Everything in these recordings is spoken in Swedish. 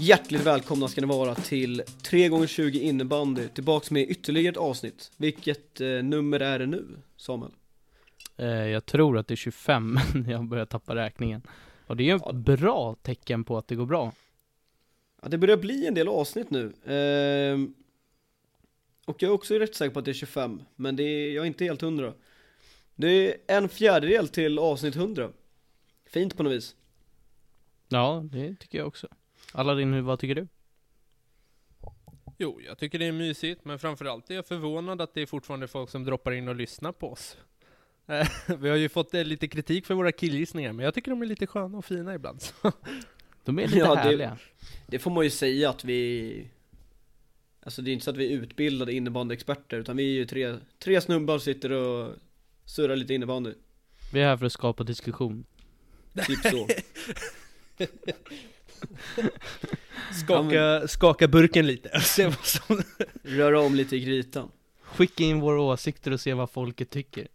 Hjärtligt välkomna ska ni vara till 3x20 innebandy, tillbaks med ytterligare ett avsnitt. Vilket eh, nummer är det nu, Samuel? Eh, jag tror att det är 25, men jag börjar tappa räkningen. Och det är ju Ja. ett bra tecken på att det går bra. Ja, det börjar bli en del avsnitt nu. Ehm, och jag är också rätt säker på att det är 25, men det är, jag är inte helt hundra. Det är en fjärdedel till avsnitt 100. Fint på något vis. Ja, det tycker jag också. Aladdin, hur- vad tycker du? Jo, jag tycker det är mysigt, men framförallt är jag förvånad att det är fortfarande folk som droppar in och lyssnar på oss. Eh, Vi har ju fått eh, lite kritik för våra killgissningar, men jag tycker de är lite sköna och fina ibland. De är lite Ja, det- härliga. Det får man ju säga att vi Alltså det är inte så att vi är utbildade innebandyexperter utan vi är ju tre, tre snubbar sitter och surrar lite innebandy, Vi är här för att skapa diskussion. typ så Skaka, skaka burken lite och se vad som... Röra om lite i grytan Skicka in våra åsikter och se vad folket tycker.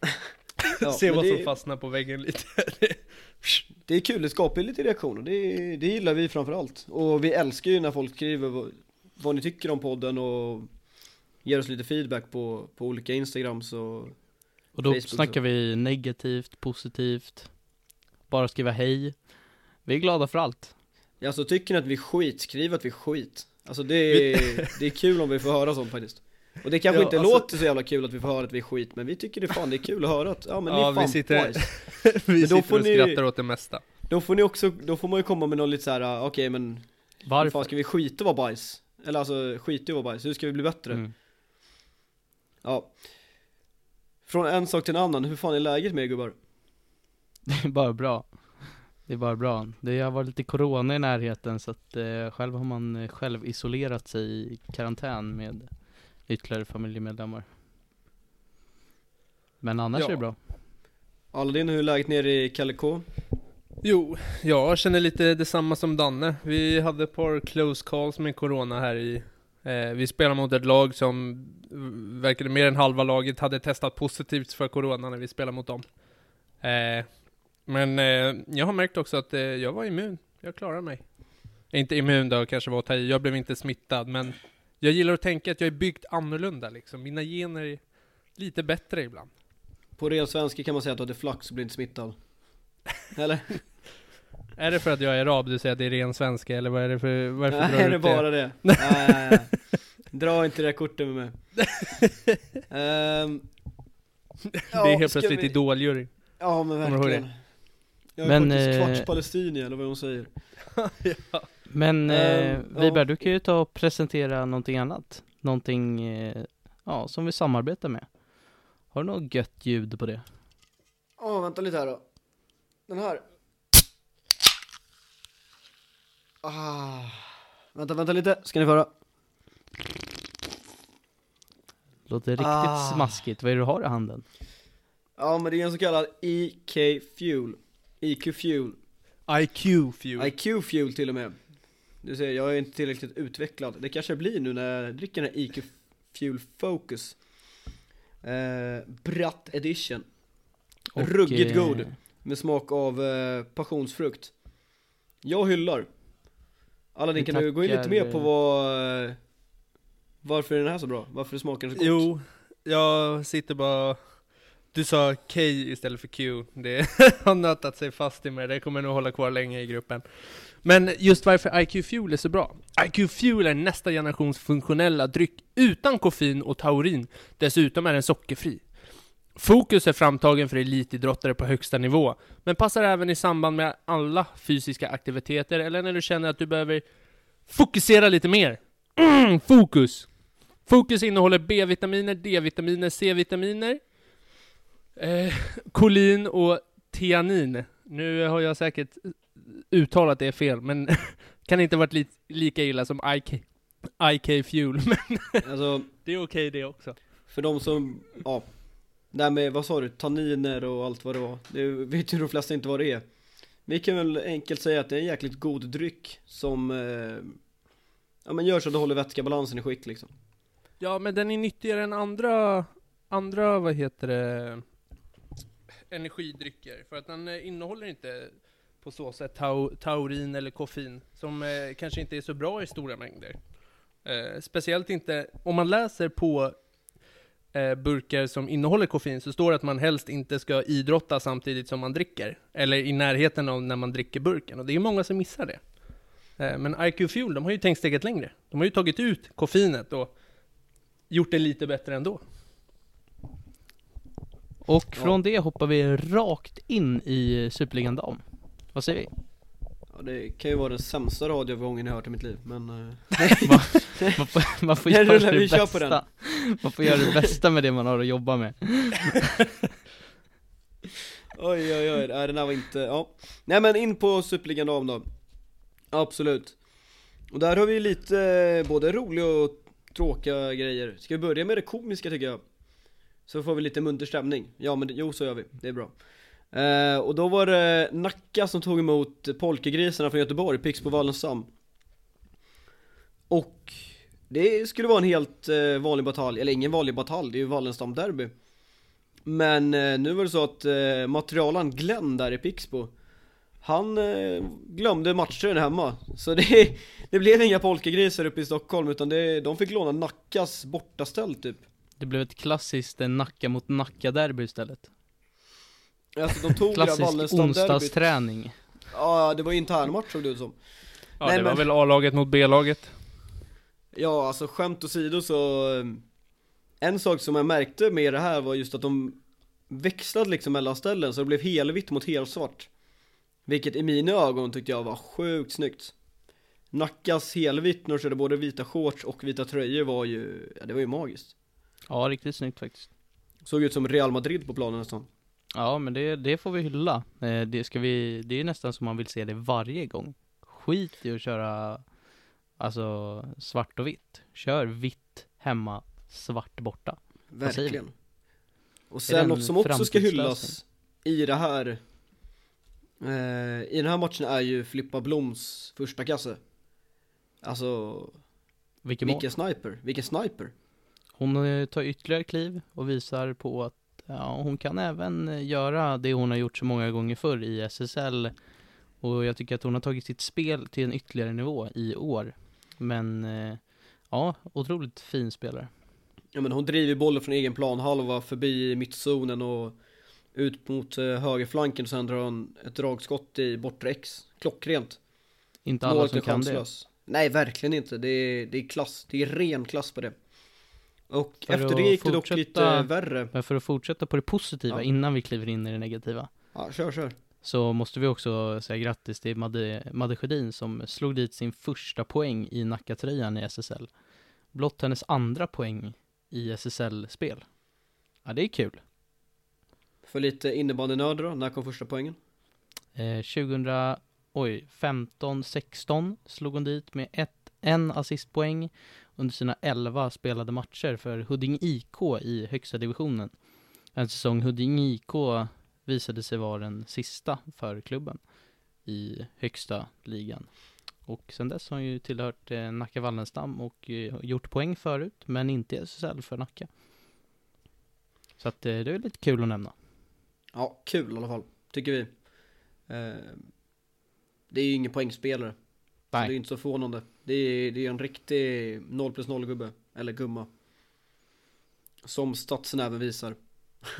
ja, se vad det, som fastnar på väggen lite. det är kul, det skapar lite reaktioner, det, det gillar vi framförallt Och vi älskar ju när folk skriver vad, vad ni tycker om podden och ger oss lite feedback på, på olika instagrams och Och då Facebook snackar vi negativt, positivt, bara skriva hej. Vi är glada för allt. Alltså tycker ni att vi är skit, skriv att vi är skit Alltså det är, det är kul om vi får höra sånt faktiskt Och det kanske Ja, inte alltså- låter så jävla kul att vi får höra att vi är skit Men vi tycker det fan det är kul att höra att, ja men Ja, ni är fan vi sitter- Vi sitter och ni- skrattar åt det mesta. Då får ni också, då får man ju komma med något lite så här: ah, okej men Hur Varför? fan ska vi skita och vara bajs? Eller alltså skita att vara bajs, hur ska vi bli bättre? Mm. Ja Från en sak till en annan, hur fan är läget med er gubbar? Det är bara bra. Det är bara bra. Det har varit lite corona i närheten så att eh, själv har man eh, själv isolerat sig i karantän med ytterligare familjemedlemmar. Men annars Ja. är det bra. Aladdin, hur är läget nere i K? Jo, jag känner lite detsamma som Danne. Vi hade ett par close calls med Corona här i... Eh, vi spelade mot ett lag som verkade mer än halva laget hade testat positivt för Corona när vi spelade mot dem. Eh, men eh, jag har märkt också att eh, jag var immun. Jag klarar mig. Inte immun då, kanske var att ta i. Jag blev inte smittad, men jag gillar att tänka att jag är byggt annorlunda liksom. Mina gener är lite bättre ibland. På ren svenska kan man säga att du hade flax och blir inte smittad Eller? Är det för att jag är arab du säger att det är ren svenska, eller vad är det för... Varför drar Nej du det är bara det. nej, nej, nej. Dra inte det där kortet med mig. Ehm, Det ja, är helt ska plötsligt vi- idoljury. Ja men verkligen. Jag är Men, faktiskt eh, kvarts palestinier eller vad de säger. Men Ehm, eh, ja. Du kan ju ta och presentera någonting annat. Någonting, eh, ja, som vi samarbetar med. Har du något gött ljud på det? Ja vänta lite här då. Den här. Ah. Vänta, vänta lite, ska ni få höra? Låter riktigt Ah. smaskigt. Vad är det du har i handen? Ja men det är en så kallad EK Fuel. EQ Fuel. IQ fuel. IQ Fuel till och med. Du ser, jag är inte tillräckligt utvecklad. Det kanske blir nu när jag dricker den här EQ Fuel Focus. Eh, Bratt Edition. Och, Ruggigt eh, god. Med smak av eh, passionsfrukt. Jag hyllar. Aladdin, kan du gå in lite mer på eh, vad... eh, Varför är den här så bra? Varför smakar den så gott? Jo, jag sitter bara... Du sa K istället för Q. Det har nötat sig fast i mig, det kommer nog hålla kvar länge i gruppen. Men just varför IQ Fuel är så bra. IQ Fuel är nästa generations funktionella dryck utan koffein och taurin. Dessutom är den sockerfri. Fokus är framtagen för elitidrottare på högsta nivå, men passar även i samband med alla fysiska aktiviteter eller när du känner att du behöver fokusera lite mer. Mm, fokus! Fokus innehåller B-vitaminer, D-vitaminer, C-vitaminer, eh, kolin och tianin. Nu har jag säkert uttalat det fel, men kan inte varit li lika illa som IK, IK Fuel, men Alltså, det är okej det också. för de som, ja. Det här med, vad sa du, tanniner och allt vad det var. Det vet ju de flesta inte vad det är. Vi kan väl enkelt säga att det är en jäkligt god dryck som, eh, ja men gör så att du håller vätskebalansen i skick liksom. Ja, men den är nyttigare än andra, andra, vad heter det, energidrycker. För att den eh, innehåller inte på så sätt tau, taurin eller koffein, som eh, kanske inte är så bra i stora mängder. Eh, speciellt inte, om man läser på eh, burkar som innehåller koffein så står det att man helst inte ska idrotta samtidigt som man dricker, eller i närheten av när man dricker burken, och det är många som missar det. Eh, men IQ Fuel, de har ju tänkt steget längre. De har ju tagit ut koffeinet och gjort det lite bättre ändå. Och från det hoppar vi rakt in i Superligan Dam. Vad säger vi? Ja, det kan ju vara den sämsta radioövergången jag hört i mitt liv, men eh, Man får, man får göra rullar, det bästa. på den. Man får göra det bästa med det man har att jobba med. Oj oj oj, nej den här var inte, ja Nej men in på Superligan dam då Absolut Och där har vi lite eh, både roliga och tråkiga grejer Ska vi börja med det komiska tycker jag? Så får vi lite munter stämning. Ja men det- jo så gör vi, det är bra. Eh, Och då var det Nacka som tog emot Polkagrisarna från Göteborg, Pixbo Wallenstam. Och det skulle vara en helt eh, vanlig batalj, eller ingen vanlig batalj, det är ju Wallenstam derby. Men eh, nu var det så att eh, materialen Glenn där i Pixbo Han eh, glömde matchen hemma. Så det, det blev inga polkagrisar uppe i Stockholm utan det, de fick låna Nackas bortaställ typ. Det blev ett klassiskt eh, Nacka mot Nacka-derby istället. Alltså de tog det där Klassisk Wallenstam-derbyt onsdagsträning. Ja det var internmatch såg det ut som Ja, Nej, det var men- väl A-laget mot B-laget. Ja alltså skämt åsido så eh, En sak som jag märkte med det här var just att de Växlade liksom mellan ställen så det blev helvitt mot helsvart Vilket i mina ögon tyckte jag var sjukt snyggt Nackas helvitt när de körde både vita shorts och vita tröjor var ju, ja det var ju magiskt Ja, riktigt snyggt faktiskt. Såg ut som Real Madrid på planen nästan Ja, men det, det får vi hylla. Eh, Det ska vi, det är nästan som man vill se det varje gång. Skit i att köra, alltså, svart och vitt. Kör vitt hemma, svart borta. Verkligen Och sen något som också ska hyllas i det här eh, I den här matchen är ju Filippa Bloms första kasse Alltså Vilken. Vilken sniper, vilken sniper Hon eh, tar ytterligare kliv och visar på att ja, hon kan även eh, göra det hon har gjort så många gånger förr i SSL. Och jag tycker att hon har tagit sitt spel till en ytterligare nivå i år. Men eh, ja, otroligt fin spelare. Ja men hon driver bollen från egen planhalva förbi mittzonen och ut mot högerflanken och sen drar hon ett dragskott i bortre X Klockrent Inte alla Målet som kan det. Nej verkligen inte, det är, det är klass, det är ren klass på det Och För efter det gick det dock lite värre Men för att fortsätta på det positiva Ja. innan vi kliver in i det negativa. Ja kör kör Så måste vi också säga grattis till Madde, Madde Sjödin som slog dit sin första poäng i Nackatröjan i SSL. Blott hennes andra poäng i SSL-spel. Ja, det är kul. För lite innebandynörd då, när kom första poängen? Eh, 2000, oj, 15-16 slog hon dit med ett, en assistpoäng under sina 11 spelade matcher för Huddinge IK i högsta divisionen. En säsong Huddinge IK visade sig vara den sista för klubben i högsta ligan. Och sen dess har hon ju tillhört eh, Nacka Wallenstam och eh, gjort poäng förut, men inte i SSL för Nacka. Så att eh, det är lite kul att nämna. Ja, kul i alla fall, tycker vi eh, Det är ju ingen poängspelare Så det är Nej. ju inte så förvånande Det är, det är en riktig 0 plus 0 gubbe, eller gumma Som statsen även visar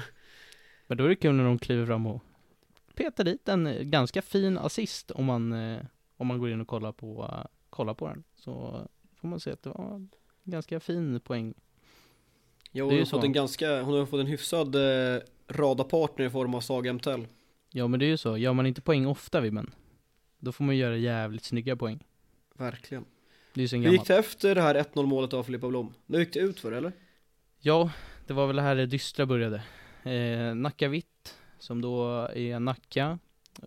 Men då är det kul när de kliver fram och petar dit en eh, ganska fin assist om man, eh, om man går in och kollar på, eh, kollar på den. Så får man se att det var en ganska fin poäng. Ja, hon har fått så. en ganska, hon har fått en hyfsad eh, radarpartner i form av Saga MTL Ja men det är ju så, gör man inte poäng ofta Vimmen, då får man göra jävligt snygga poäng. Verkligen Det är ju Hur gick det efter det här 1-0 målet av Filippa Blom? Nu gick det ut för eller? Ja, det var väl här det dystra började. Eh, Nacka Vitt, som då är Nacka,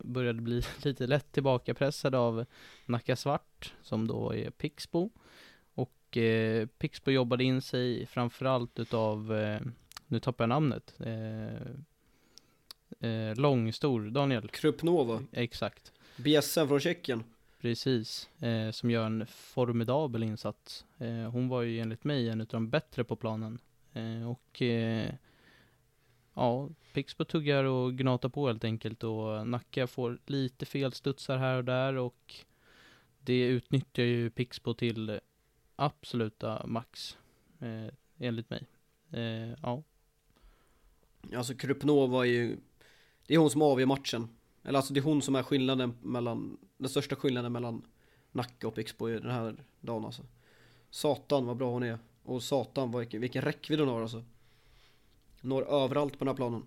började bli lite lätt tillbakapressad av Nacka Svart, som då är Pixbo. Och eh, Pixbo jobbade in sig framförallt utav, eh, nu tappar jag namnet, eh, eh, långstor, Daniel. Krupnova, Exakt, BSM från Tjeckien precis. Eh, som gör en formidabel insats. Eh, hon var ju enligt mig en utav de bättre på planen. Eh, och eh, ja, Pixbo tuggar och gnatar på helt enkelt och Nacka får lite felstudsar här och där och det utnyttjar ju Pixbo till absoluta max, eh, enligt mig. Eh, ja, Alltså Krupnova är ju Det är hon som avgör matchen eller alltså det är hon som är skillnaden mellan Den största skillnaden mellan Nacka och Pixbo i den här dagen alltså Satan vad bra hon är Och satan vilken, vilken räckvidd hon har alltså Når överallt på den här planen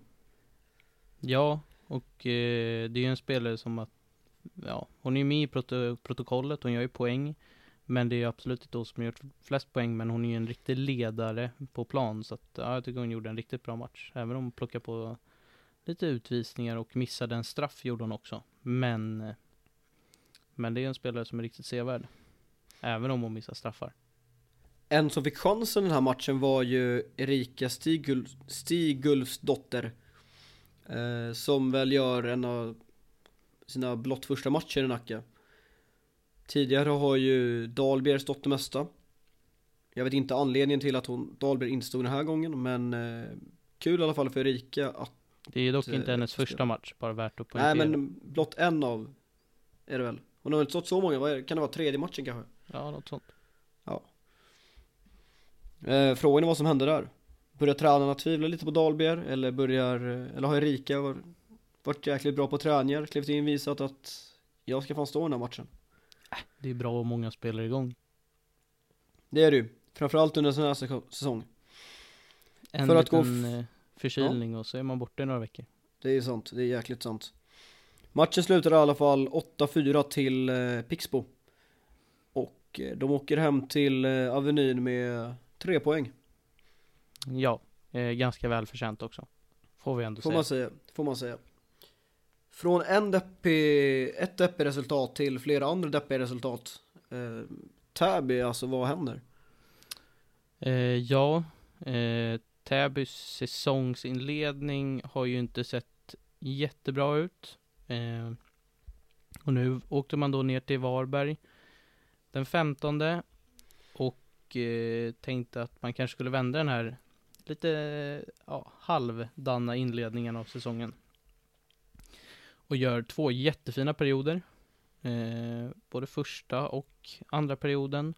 ja och eh, det är ju en spelare som att, ja, hon är ju med i prot protokollet, hon gör ju poäng. Men det är absolut inte hon som har gjort flest poäng, men hon är ju en riktig ledare på plan. Så att, ja, jag tycker hon gjorde en riktigt bra match. Även om hon plockar på lite utvisningar och missade en straff gjorde hon också. Men, eh, men det är en spelare som är riktigt sevärd. Även om hon missar straffar. En som fick chansen den här matchen var ju Erika Stigul Stigulfs dotter eh, Som väl gör en av sina blott första matcher i Nacka Tidigare har ju Dahlberg stått det mesta Jag vet inte anledningen till att hon Dahlberg inte stod den här gången men eh, Kul i alla fall för Erika att det är dock Eh, inte hennes första match, bara värt att Nej poängtera. men blott en av Är det väl Hon har väl inte stått så många, kan det vara tredje matchen kanske? Ja, något sånt. Eh, frågan är vad som hände där. Börjar tränarna tvivla lite på Dahlberg eller börjar, eh, eller har Erika var- varit jäkligt bra på träningar, klivit in visat att jag ska fan stå i den här matchen. Det är bra om många spelar igång. Det är det ju, framförallt under en sån här säso- säsong. En För att gå förkylning och så är man borta i några veckor. Det är sant, det är jäkligt sant. Matchen slutade i alla fall 8-4 till eh, Pixbo. Och eh, de åker hem till eh, Avenyn med tre poäng, Ja, eh, ganska välförtjänt också. Får vi ändå får säga. man säga. Får man säga. Från en deppig, ett deppigt resultat till flera andra deppiga resultat. Eh, Täby, alltså vad händer? Eh, ja, eh, Täbys säsongsinledning har ju inte sett jättebra ut. Eh, och nu åkte man då ner till Varberg den 15 och eh, tänkte att man kanske skulle vända den här lite ja, halvdana inledningen av säsongen. Och gör två jättefina perioder. Eh, både första och andra perioden.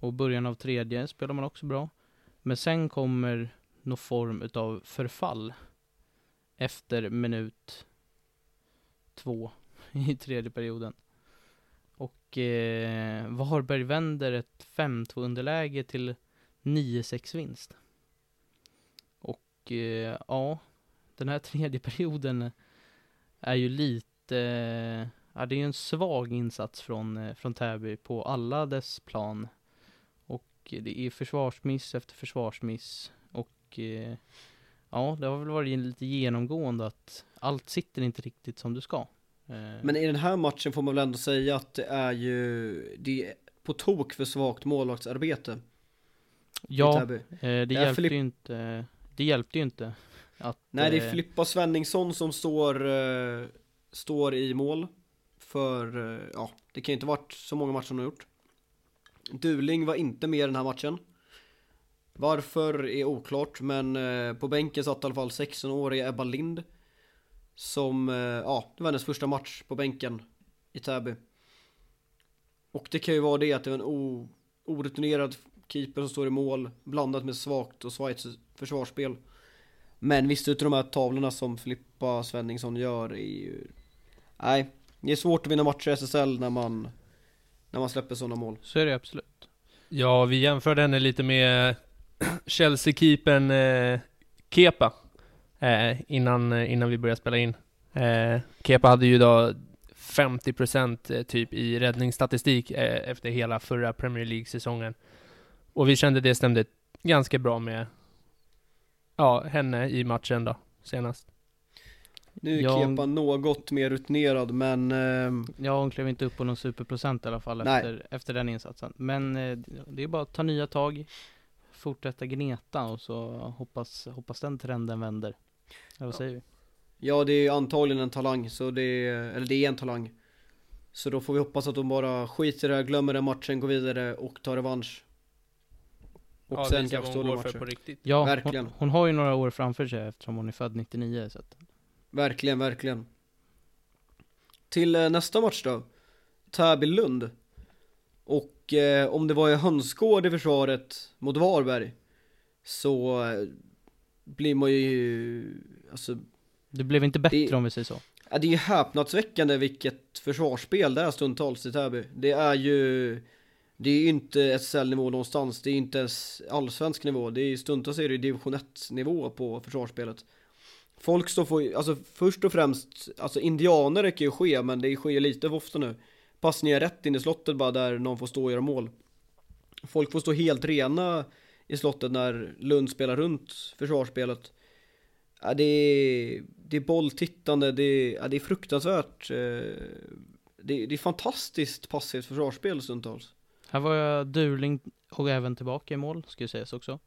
Och början av tredje spelar man också bra. Men sen kommer någon form utav förfall. Efter minut två i tredje perioden. Och eh, Varberg vänder ett 5-2 underläge till 9-6 vinst. Och eh, ja, den här tredje perioden är ju lite, ja det är ju en svag insats från, eh, från Täby på alla dess plan. Och det är försvarsmiss efter försvarsmiss. Och eh, ja, det har väl varit lite genomgående att allt sitter inte riktigt som det ska. Eh, Men i den här matchen får man väl ändå säga att det är ju, det är på tok för svagt målvaktsarbete ja, eh, det Det hjälpte Filipp- ju inte. Det hjälpte ju inte. Att, Nej det är Filippa Svenningsson som står, står i mål För, ja, det kan ju inte varit så många matcher hon har gjort Duling var inte med i den här matchen Varför är oklart, men eh, på bänken satt i alla fall 16-åriga Ebba Lind Som, eh, ja, det var hennes första match på bänken i Täby. Och det kan ju vara det att det var en orutinerad keeper som står i mål Blandat med svagt och Schweiz försvarsspel. Men visst utav de här tavlorna som Filippa Svenningsson gör är ju Nej, det är svårt att vinna matcher i SSL när man När man släpper sådana mål. Så är det absolut. Ja, vi jämförde henne lite med Chelsea-keepern eh, Kepa. Eh, innan, eh, innan vi började spela in. Eh, Kepa hade ju då 50% eh, typ i räddningsstatistik eh, efter hela förra Premier League-säsongen. Och vi kände det stämde ganska bra med ja, henne i matchen då, senast. Nu är Ja. Kepa något mer rutinerad men ehm, Ja, hon klev inte upp på någon superprocent i alla fall Nej. efter, efter den insatsen. Men eh, det är bara att ta nya tag, fortsätta gneta och så hoppas, hoppas den trenden vänder. Ja, vad Ja. säger vi? Ja det är antagligen en talang så det är, eller det är en talang Så då får vi hoppas att de bara skiter i det här, glömmer den matchen, går vidare och tar revansch Och ja, sen kanske går för matcher. på riktigt. Ja, Verkligen. hon, hon har ju några år framför sig eftersom hon är född 99 så att, Verkligen, verkligen. Till eh, nästa match då. Täby-Lund. Och eh, om det var i hönsgård i försvaret mot Varberg så eh, blir man ju, alltså, Det blev inte bättre Det- om vi säger så. ja, det är ju häpnadsväckande vilket försvarsspel det är stundtals i Täby. Det är ju, det är ju inte SSL-nivå någonstans, det är inte ens allsvensk nivå, det är stundtals är det ju division 1-nivå på försvarsspelet. Folk står för, alltså först och främst, alltså indianer kan ju ske, men det sker ju lite för ofta nu. Passningar rätt in i slottet bara där någon får stå och göra mål. Folk får stå helt rena i slottet när Lund spelar runt försvarsspelet. Ja, det, är, det är bolltittande, det är, ja, det är fruktansvärt. Eh, det Det, det är fantastiskt passivt försvarsspel stundtals. Här var jag Durling och även tillbaka i mål, ska ju sägas också.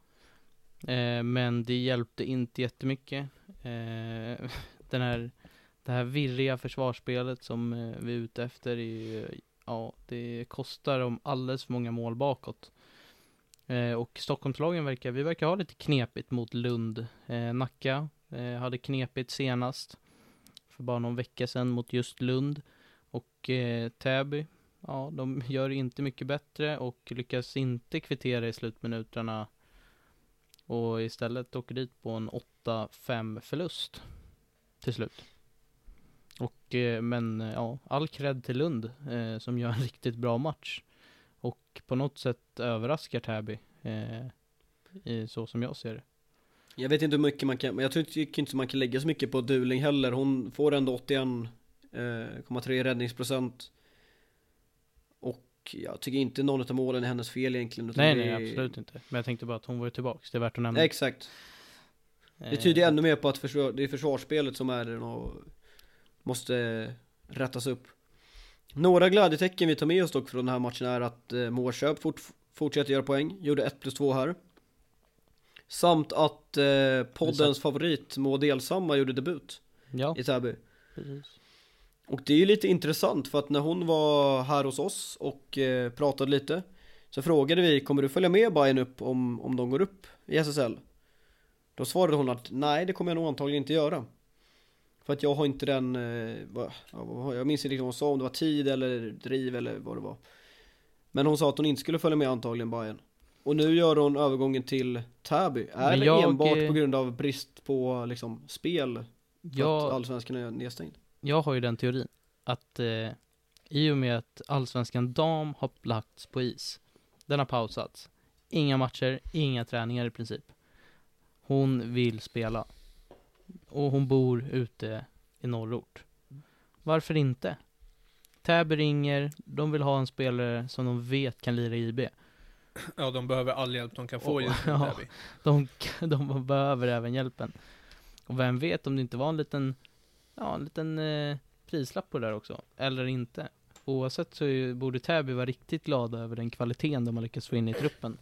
Eh, men det hjälpte inte jättemycket. Eh, den här, det här virriga försvarsspelet som eh, vi är ute efter är ju, ja, det kostar dem alldeles för många mål bakåt. Eh, och Stockholmslagen verkar, vi verkar ha lite knepigt mot Lund. Eh, Nacka eh, hade knepigt senast för bara någon vecka sedan mot just Lund. Och eh, Täby Ja, de gör inte mycket bättre och lyckas inte kvittera i slutminuterna. Och istället åker dit på en 8-5 förlust. Till slut. Och, eh, men eh, ja, all cred till Lund eh, som gör en riktigt bra match. Och på något sätt överraskar Täby. Eh, i, så som jag ser det. Jag vet inte hur mycket man kan, men jag tycker inte man kan lägga så mycket på Duling heller. Hon får ändå 81,3 räddningsprocent. Och jag tycker inte någon av målen är hennes fel egentligen. Nej, nej, är- absolut inte. Men jag tänkte bara att hon var ju tillbaks. Det är värt att nämna. Nej, exakt. Det Eh, tyder ännu mer på att försvar, det är försvarsspelet som är och måste rättas upp. Några glädjetecken vi tar med oss dock från den här matchen är att eh, Mårköp fort, fortsätter göra poäng, gjorde 1 plus 2 här. Samt att eh, poddens favorit Maud Elsamma gjorde debut Ja, i Täby. precis. Och det är ju lite intressant för att när hon var här hos oss och eh, pratade lite Så frågade vi, kommer du följa med Bayern upp om, om de går upp i SSL? Då svarade hon att nej det kommer jag nog antagligen inte göra För att jag har inte den, eh, jag minns inte riktigt vad hon sa om det var tid eller driv eller vad det var Men hon sa att hon inte skulle följa med antagligen Bayern Och nu gör hon övergången till Täby Är det enbart eh, på grund av brist på liksom spel? För att Jag, allsvenskan är nedstängd? jag har ju den teorin att eh, i och med att allsvenskan dam har lagts på is, den har pausats. Inga matcher, inga träningar i princip. Hon vill spela. Och hon bor ute i norrort. Varför inte? Täby ringer, de vill ha en spelare som de vet kan lira i IB. Ja, de behöver all hjälp de kan få nu, ja. Täby. De, de behöver även hjälpen. Och vem vet om det inte var en liten, ja en liten eh, prislapp på det där också. Eller inte. Oavsett så borde Täby vara riktigt glada över den kvaliteten de har lyckats få in i truppen.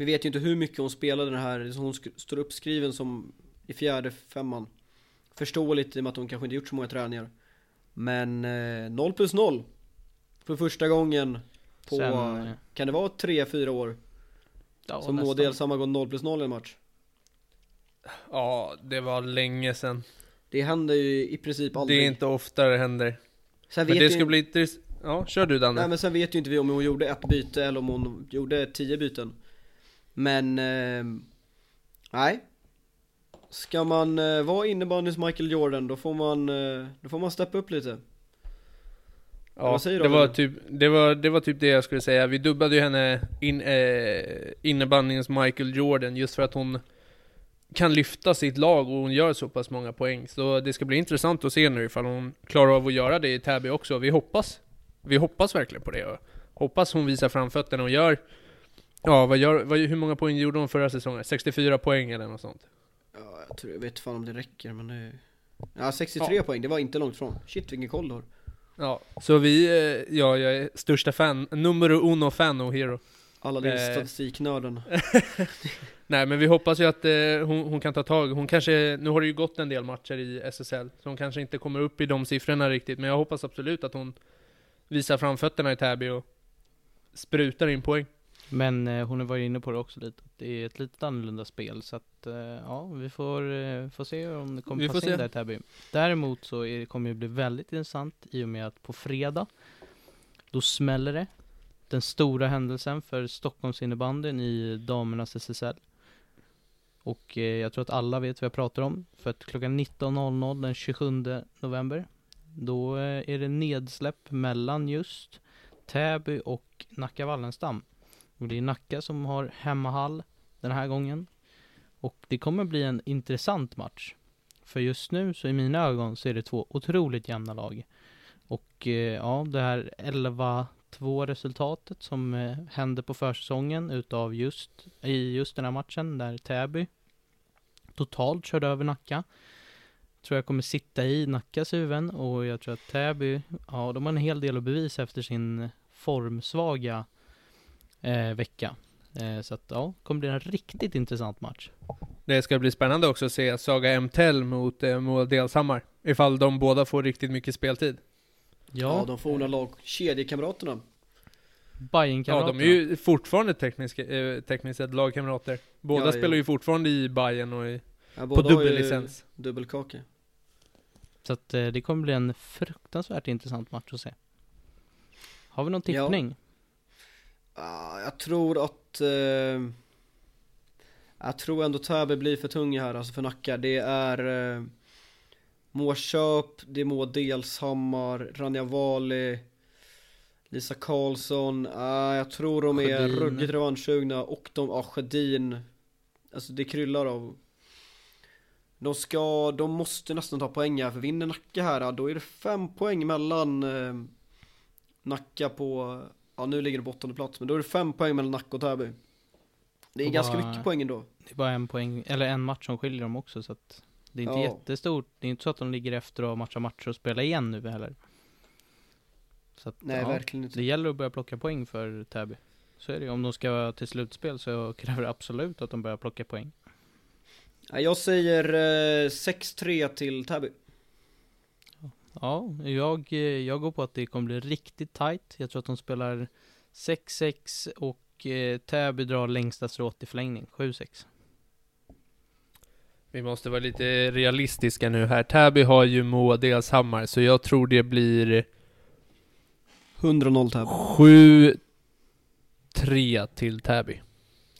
Vi vet ju inte hur mycket hon spelade den här, hon står uppskriven som i fjärde femman Förståeligt i och med att hon kanske inte gjort så många träningar Men eh, 0 plus 0 För första gången på, Sen, eh, kan det vara 3-4 år? ja, som. Maud Elsamma går 0 plus 0 i en match Ja, det var länge sedan. Det händer ju i princip aldrig Det är inte ofta det händer. sen Men vet det ju, ska bli intressant. Ja, kör du Danne. Nej men sen vet ju inte vi om hon gjorde ett byte eller om hon gjorde 10 byten Men eh, Nej Ska man eh, vara innebandyns Michael Jordan då får man eh, Då får man steppa upp lite Ja, säger du, det var, typ, det, var, det var typ det jag skulle säga. Vi dubbade ju henne in, eh, innebandyns Michael Jordan just för att hon kan lyfta sitt lag och hon gör så pass många poäng. Så det ska bli intressant att se nu ifall hon klarar av att göra det i Täby också. Vi hoppas. Vi hoppas verkligen på det. Hoppas hon visar framfötterna och gör Ja, vad gör, vad, hur många poäng gjorde hon förra säsongen? 64 poäng eller något sånt. Ja jag tror, jag vet fan om det räcker men det Ja 63 poäng, det var inte långt från Shit vilken koll du har Ja, så vi, eh, ja, jag är största fan, numero uno fan och hero. Alla din Eh. statistiknörden Nej men vi hoppas ju att eh, hon, hon kan ta tag, hon kanske, nu har det ju gått en del matcher i SSL, så hon kanske inte kommer upp i de siffrorna riktigt, men jag hoppas absolut att hon visar framfötterna i Täby och sprutar in poäng. Men eh, hon har varit inne på det också lite. Det är ett lite annorlunda spel så att eh, ja, vi får, eh, får se om det kommer Vi passa in där Täby. Däremot så är, kommer det bli väldigt intressant i och med att på fredag då smäller det. Den stora händelsen för Stockholms innebandyn i damernas SSL. Och eh, jag tror att alla vet vad jag pratar om. För att klockan 19.00 den 27 november då eh, är det nedsläpp mellan just Täby och Nacka Wallenstam. Och det är Nacka som har hemmahall den här gången. Och det kommer bli en intressant match. För just nu så i mina ögon så är det två otroligt jämna lag. Och eh, ja, det här 11-2 resultatet som eh, hände på försäsongen utav just, i just den här matchen där Täby totalt körde över Nacka. Tror jag kommer sitta i Nackas huvuden och jag tror att Täby, ja de har en hel del att bevisa efter sin formsvaga eh, vecka. Eh, så att ja, kommer bli en riktigt intressant match. Det ska bli spännande också att se Saga MTL mot eh, Moa Delshammar. Ifall de båda får riktigt mycket speltid. Ja, Ja, de forna lag, kedjekamraterna. Ja, Bajenkamraterna. de är ju fortfarande tekniskt, eh, tekniskt sett lagkamrater. Båda Ja, spelar ja. ju fortfarande i Bayern och i, Ja, på dubbellicens. Dubbelkaka. Så att eh, det kommer bli en fruktansvärt intressant match att se. Har vi någon Ja. tippning? Ah, jag tror att eh, Jag tror ändå Täby blir för tunga här alltså för Nacka. Det är eh, Moa Köp, det Moa Delshammar, Ranja Vali Lisa Karlsson, ah, jag tror de är Sjödin. ruggigt revanschsugna och de, ja ah, Sjödin. Alltså det kryllar av. De ska, de måste nästan ta poäng här för vinner Nacka här då är det fem poäng mellan eh, Nacka på Ja nu ligger det på åttonde plats men då är det fem poäng mellan Nacka och Täby Det är Och ganska vad- mycket poäng ändå Det är bara en poäng, eller en match som skiljer dem också så att det är inte Ja. jättestort. Det är inte så att de ligger efter och har matcha matcher och spela igen nu heller. Så att, Nej ja, verkligen inte det gäller att börja plocka poäng för Täby. Så är det ju. Om de ska till slutspel så kräver det absolut att de börjar plocka poäng. Jag säger eh, 6-3 till Täby Ja, jag, eh, jag går på att det kommer bli riktigt tight. Jag tror att de spelar 6-6 och eh, Täby drar längsta strået i förlängning, 7-6. Vi måste vara lite realistiska nu här. Täby har ju Moa Delshammar, så jag tror det blir 100-0 Täby 7-3 till Täby.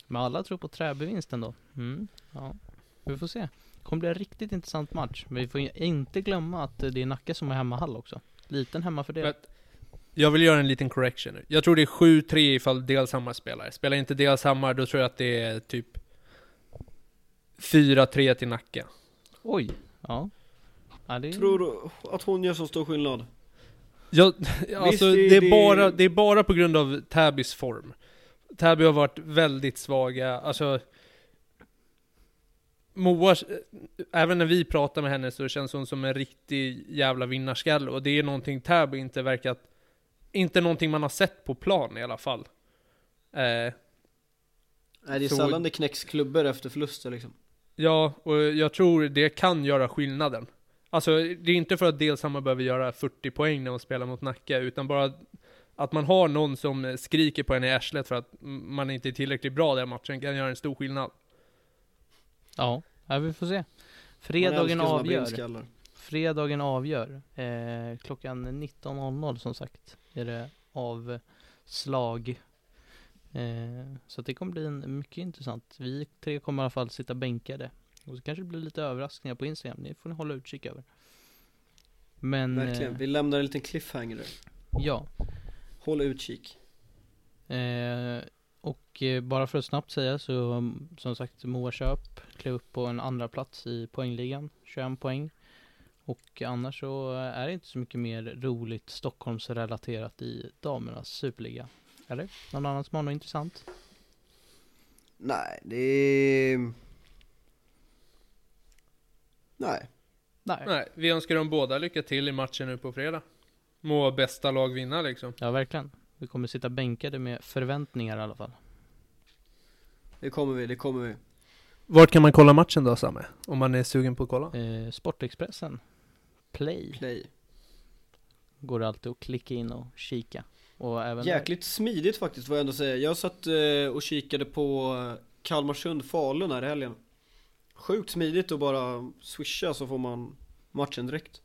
Men alla tror på Täby-vinsten då. Mm, ja, vi får se. Kommer bli en riktigt intressant match. Men vi får inte glömma att det är Nacka som är hemmahall också. Liten hemmafördel. Men- Jag vill göra en liten correction nu. Jag tror det är 7-3 ifall Delshammar spelar. Spelar inte Delshammar, då tror jag att det är typ 4-3 till Nacka. Oj, ja. ja det är... Tror du att hon gör så stor skillnad? Jag, alltså, det- det, är det- bara, det är bara på grund av Täbys form. Täby har varit väldigt svaga, alltså Moa, även när vi pratar med henne så känns hon som en riktig jävla vinnarskalle och det är någonting Täby inte verkat, inte någonting man har sett på plan i alla fall. Eh, Nej det är Så- sällan det knäcks klubbor efter förluster liksom ja, och jag tror det kan göra skillnaden. Alltså, det är inte för att Delshammar behöver göra 40 poäng när de spelar mot Nacka, utan bara att man har någon som skriker på en i arslet för att man inte är tillräckligt bra den matchen kan göra en stor skillnad. Ja, ja, vi får se. Fredagen avgör. Fredagen avgör. Eh, klockan 19.00 som sagt är det avslag. Eh, så det kommer bli en mycket intressant. Vi tre kommer i alla fall sitta bänkade. Och så kanske det blir lite överraskningar på Instagram. Det får ni hålla utkik över. Men Verkligen, eh, vi lämnar en liten cliffhanger ja. Håll utkik Eh, och eh, bara för att snabbt säga så um, som sagt Moa Köp klev upp på en andra plats i poängligan, 21 poäng. Och annars så är det inte så mycket mer roligt Stockholmsrelaterat i damernas superliga. Eller? Någon annan som har något intressant? Nej, det. Nej, Nej. Nej, vi önskar dem båda lycka till i matchen nu på fredag. Må bästa lag vinna liksom. Ja, verkligen. Vi kommer sitta bänkade med förväntningar i alla fall. det kommer vi, det kommer vi Vart kan man kolla matchen då Samme? Om man är sugen på att kolla? Eh, Sportexpressen Play Play går det alltid att klicka in och kika. Och även Jäkligt smidigt faktiskt får jag ändå säga. Jag satt eh, och kikade på eh, Kalmarsund-Falun här i helgen. Sjukt smidigt att bara swisha så får man matchen direkt.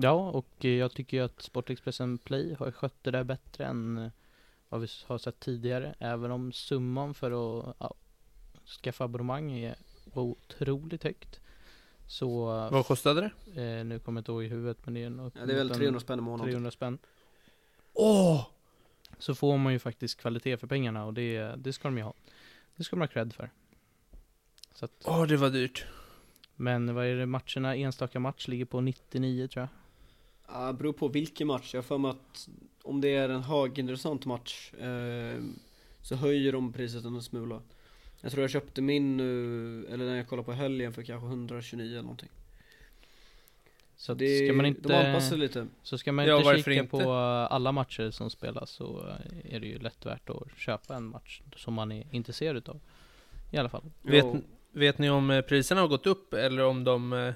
Ja, och jag tycker ju att Sportexpressen Play har skött det där bättre än eh, vad vi har sett tidigare. Även om summan för att ja, skaffa abonnemang är otroligt högt. Så, Vad kostade det? eh, nu kommer jag inte ihåg i huvudet men det är, nog Ja, det är väl uppemot en 300 spänn i månaden. 300 spänn. Åh! Så får man ju faktiskt kvalitet för pengarna och det, det ska de ju ha. Det ska de ha cred för. Åh, det var dyrt. men vad är det matcherna, enstaka match ligger på 99 tror jag. Ja, beror på vilken match. Jag har för mig att om det är en högintressant match eh, så höjer de priset en smula. Jag tror jag köpte min nu, eller när jag kollade på helgen för kanske 129 eller någonting. Så det, ska man de inte, anpassar lite. så ska man Ja, inte kika inte? på alla matcher som spelas så är det ju lätt värt att köpa en match som man är intresserad utav. I alla fall. Vet, vet ni om eh, priserna har gått upp eller om de eh,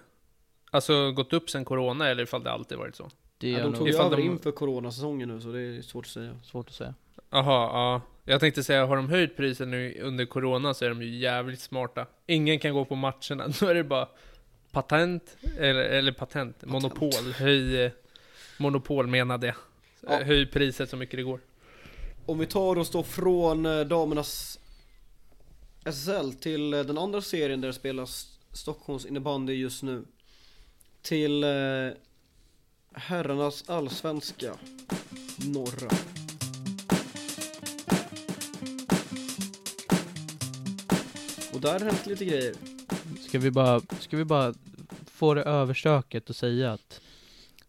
Alltså gått upp sen corona eller ifall det alltid varit så? Det Ja, de tog ju över de- inför coronasäsongen nu så det är svårt att säga. svårt att säga. Jaha, ja. Jag tänkte säga, har de höjt priset nu under corona så är de ju jävligt smarta. Ingen kan gå på matcherna, då är det bara patent, eller, eller patent, monopol, höj, eh, monopol menade jag. Ja. Eh, Höj priset så mycket det går. Om vi tar oss då från eh, damernas SSL till den andra serien där det spelas Stockholms innebandy just nu. Till eh, herrarnas allsvenska norra. Och där har det hänt lite grejer. Ska vi bara, ska vi bara få det överstöket och säga att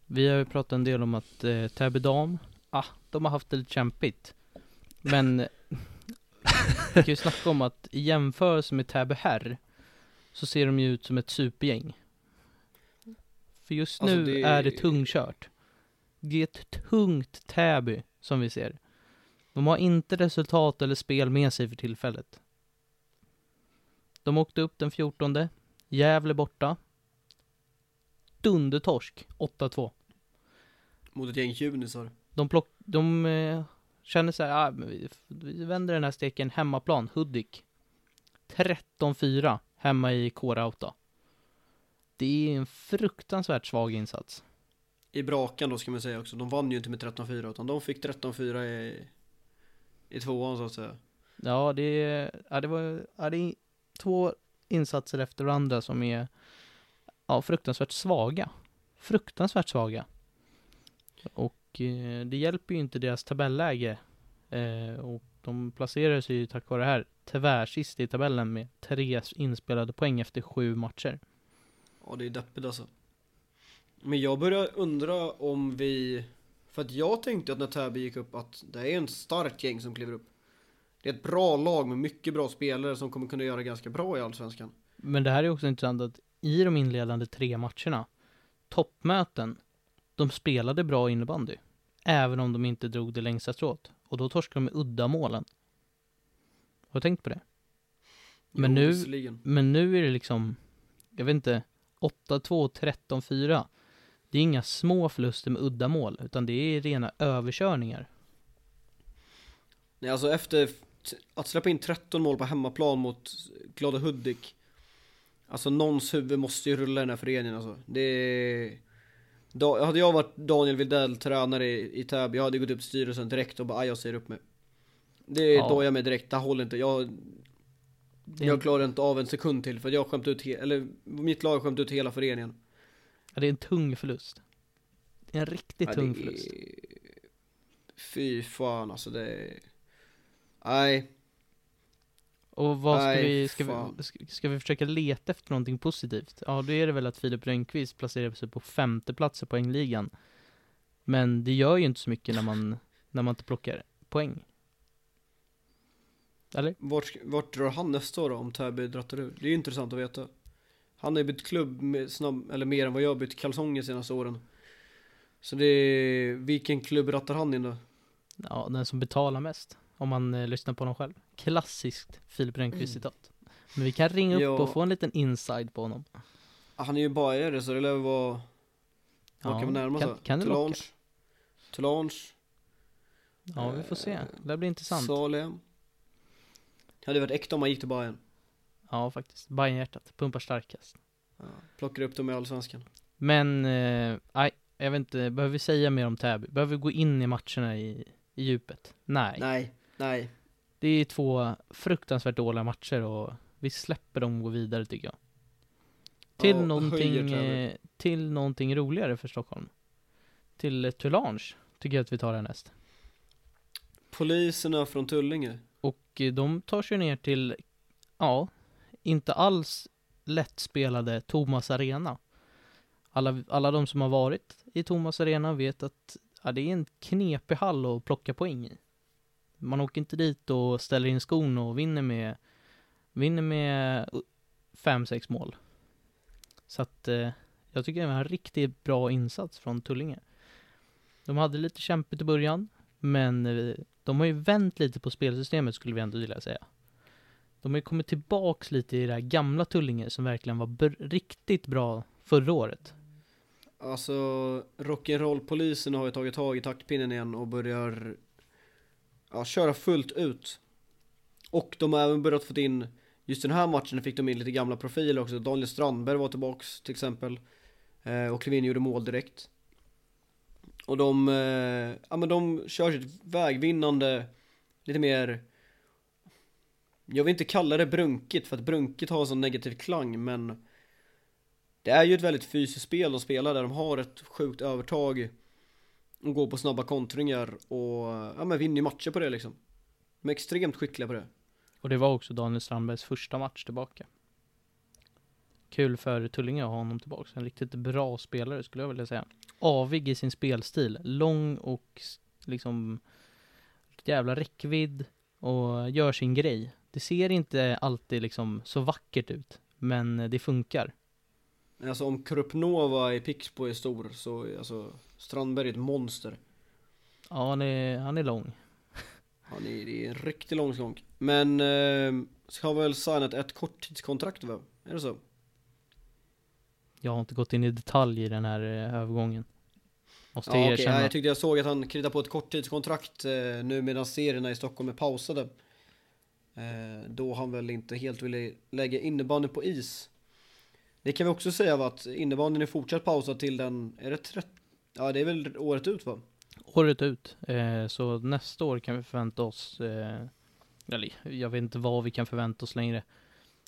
vi har ju pratat en del om att eh, Täby dam, ah, de har haft det lite kämpigt. Men vi kan ju snacka om att i jämförelse med Täby herr så ser de ju ut som ett supergäng. För just Alltså, nu det- är det tungkört. Det är ett tungt Täby som vi ser. De har inte resultat eller spel med sig för tillfället. De åkte upp den 14. Gävle borta. Dundertorsk 8-2. Mot ett gäng junisar. De, plock, de eh, känner så här, ah, vi, vi vänder den här steken hemmaplan, Hudik. 13-4 hemma i Kårauta. Det är en fruktansvärt svag insats. I Brakan då ska man säga också. De vann ju inte med 13-4 utan de fick 13-4 i, i tvåan så att säga. Ja, det, ja, det var ja, det är två insatser efter varandra som är ja, fruktansvärt svaga. Fruktansvärt svaga. Och eh, det hjälper ju inte deras tabelläge. Eh, och de placerar sig ju tack vare det här tvärsist i tabellen med tre inspelade poäng efter sju matcher. Ja det är deppigt alltså. Men jag börjar undra om vi, för att jag tänkte att när Täby gick upp att det är en stark gäng som kliver upp. Det är ett bra lag med mycket bra spelare som kommer kunna göra ganska bra i Allsvenskan. Men det här är också intressant att i de inledande tre matcherna, toppmöten, de spelade bra innebandy. Även om de inte drog det längsta strået. Och då torskade de med uddamålen. Har du tänkt på det? Men Jo, nu-. Men nu är det liksom, jag vet inte, 8-2, 13-4. Det är inga små förluster med uddamål, utan det är rena överkörningar. Nej alltså efter att släppa in 13 mål på hemmaplan mot Glada Hudik. Alltså någons huvud måste ju rulla i den här föreningen alltså. Det är... Da, hade jag varit Daniel Widell, tränare i, i Täby, jag hade gått upp styrelsen direkt och bara "Aj, jag säger upp mig. Det Ja. ja. jag med direkt, det håller inte. Jag, är, jag klarar inte av en sekund till för jag har skämt ut, eller mitt lag har skämt ut hela föreningen. ja, det är en tung förlust. Det är en riktigt Ja, tung är- förlust. Fy fan alltså det är... Nej, Och vad ska Nej, vi, ska fan. vi, ska, ska vi försöka leta efter någonting positivt? Ja, då är det väl att Filip Rönnqvist placerar sig på femte plats i poängligan. Men det gör ju inte så mycket när man, när man inte plockar poäng. Eller? Vart, vart drar han nästa år då, om Täby drattar ur? Det är ju intressant att veta. Han har ju bytt klubb med snabb, eller mer än vad jag har bytt kalsonger de senaste åren. Så det är, vilken klubb rattar han in då? Ja, den som betalar mest. Om man eh, lyssnar på honom själv. Klassiskt Filip Rönnqvist-citat. Men vi kan ringa upp Ja. och få en liten inside på honom. Han är ju bajare så det lär väl vara, vad kan vi närma kan, sig? kan det locka? Tulange? Tulange? Ja, vi får se. Det blir intressant. Salem. Hade varit äkta om man gick till Bayern. Ja, faktiskt. Bajenhjärtat pumpar starkast. Ja, plockar upp dem i Allsvenskan. Men, eh, nej, jag vet inte, behöver vi säga mer om Täby? Behöver vi gå in i matcherna i, i djupet? Nej. Nej, nej. Det är två fruktansvärt dåliga matcher och vi släpper dem och går vidare tycker jag. Till höjer någonting, Täby. eh, till någonting roligare för Stockholm. Till eh, Tulange tycker jag att vi tar härnäst. Poliserna från Tullinge. Och eh, de tar sig ner till, ja, inte alls lättspelade Thomas Arena. Alla, alla de som har varit i Thomas Arena vet att ja, det är en knepig hall att plocka poäng i. Man åker inte dit och ställer in skon och vinner med, vinner med 5-6 mål. Så att eh, jag tycker det var en riktigt bra insats från Tullinge. De hade lite kämpigt i början, men eh, de har ju vänt lite på spelsystemet skulle vi ändå vilja säga. De har ju kommit tillbaks lite i det här gamla Tullinge som verkligen var br- riktigt bra förra året. Alltså, rock'n'roll-polisen har ju tagit tag i taktpinnen igen och börjar ja, köra fullt ut. Och de har även börjat få in, just den här matchen fick de in lite gamla profiler också. Daniel Strandberg var tillbaks till exempel. Eh, och Klevin gjorde mål direkt. Och de, eh, ja men de kör sitt vägvinnande, lite mer jag vill inte kalla det brunkigt för att brunkigt har en sån negativ klang men det är ju ett väldigt fysiskt spel de spelar där de har ett sjukt övertag och går på snabba kontringar och ja men vinner ju matcher på det liksom. De är extremt skickliga på det. Och det var också Daniel Strandbergs första match tillbaka. Kul för Tullinge att ha honom tillbaka. En riktigt bra spelare skulle jag vilja säga. Avig i sin spelstil. Lång och liksom jävla räckvidd och gör sin grej. Det ser inte alltid liksom så vackert ut, men det funkar. Men alltså om Krupnova i Pixbo är stor så är alltså Strandberg ett monster. Ja, han är, han är lång. Han är, det är en riktig långskonk. Men eh, ska väl signat ett korttidskontrakt va? Är det så? Jag har inte gått in i detalj i den här eh, övergången. Måste Ja, jag okej, erkänna. ja, jag tyckte jag såg att han kritade på ett korttidskontrakt eh, nu medan serierna i Stockholm är pausade. Eh, då han väl inte helt ville lägga innebandyn på is. Det kan vi också säga va, att innebandyn är fortsatt pausad till den, är det 30? Ja det är väl året ut va? Året ut. Eh, så nästa år kan vi förvänta oss, eh, eller jag vet inte vad vi kan förvänta oss längre.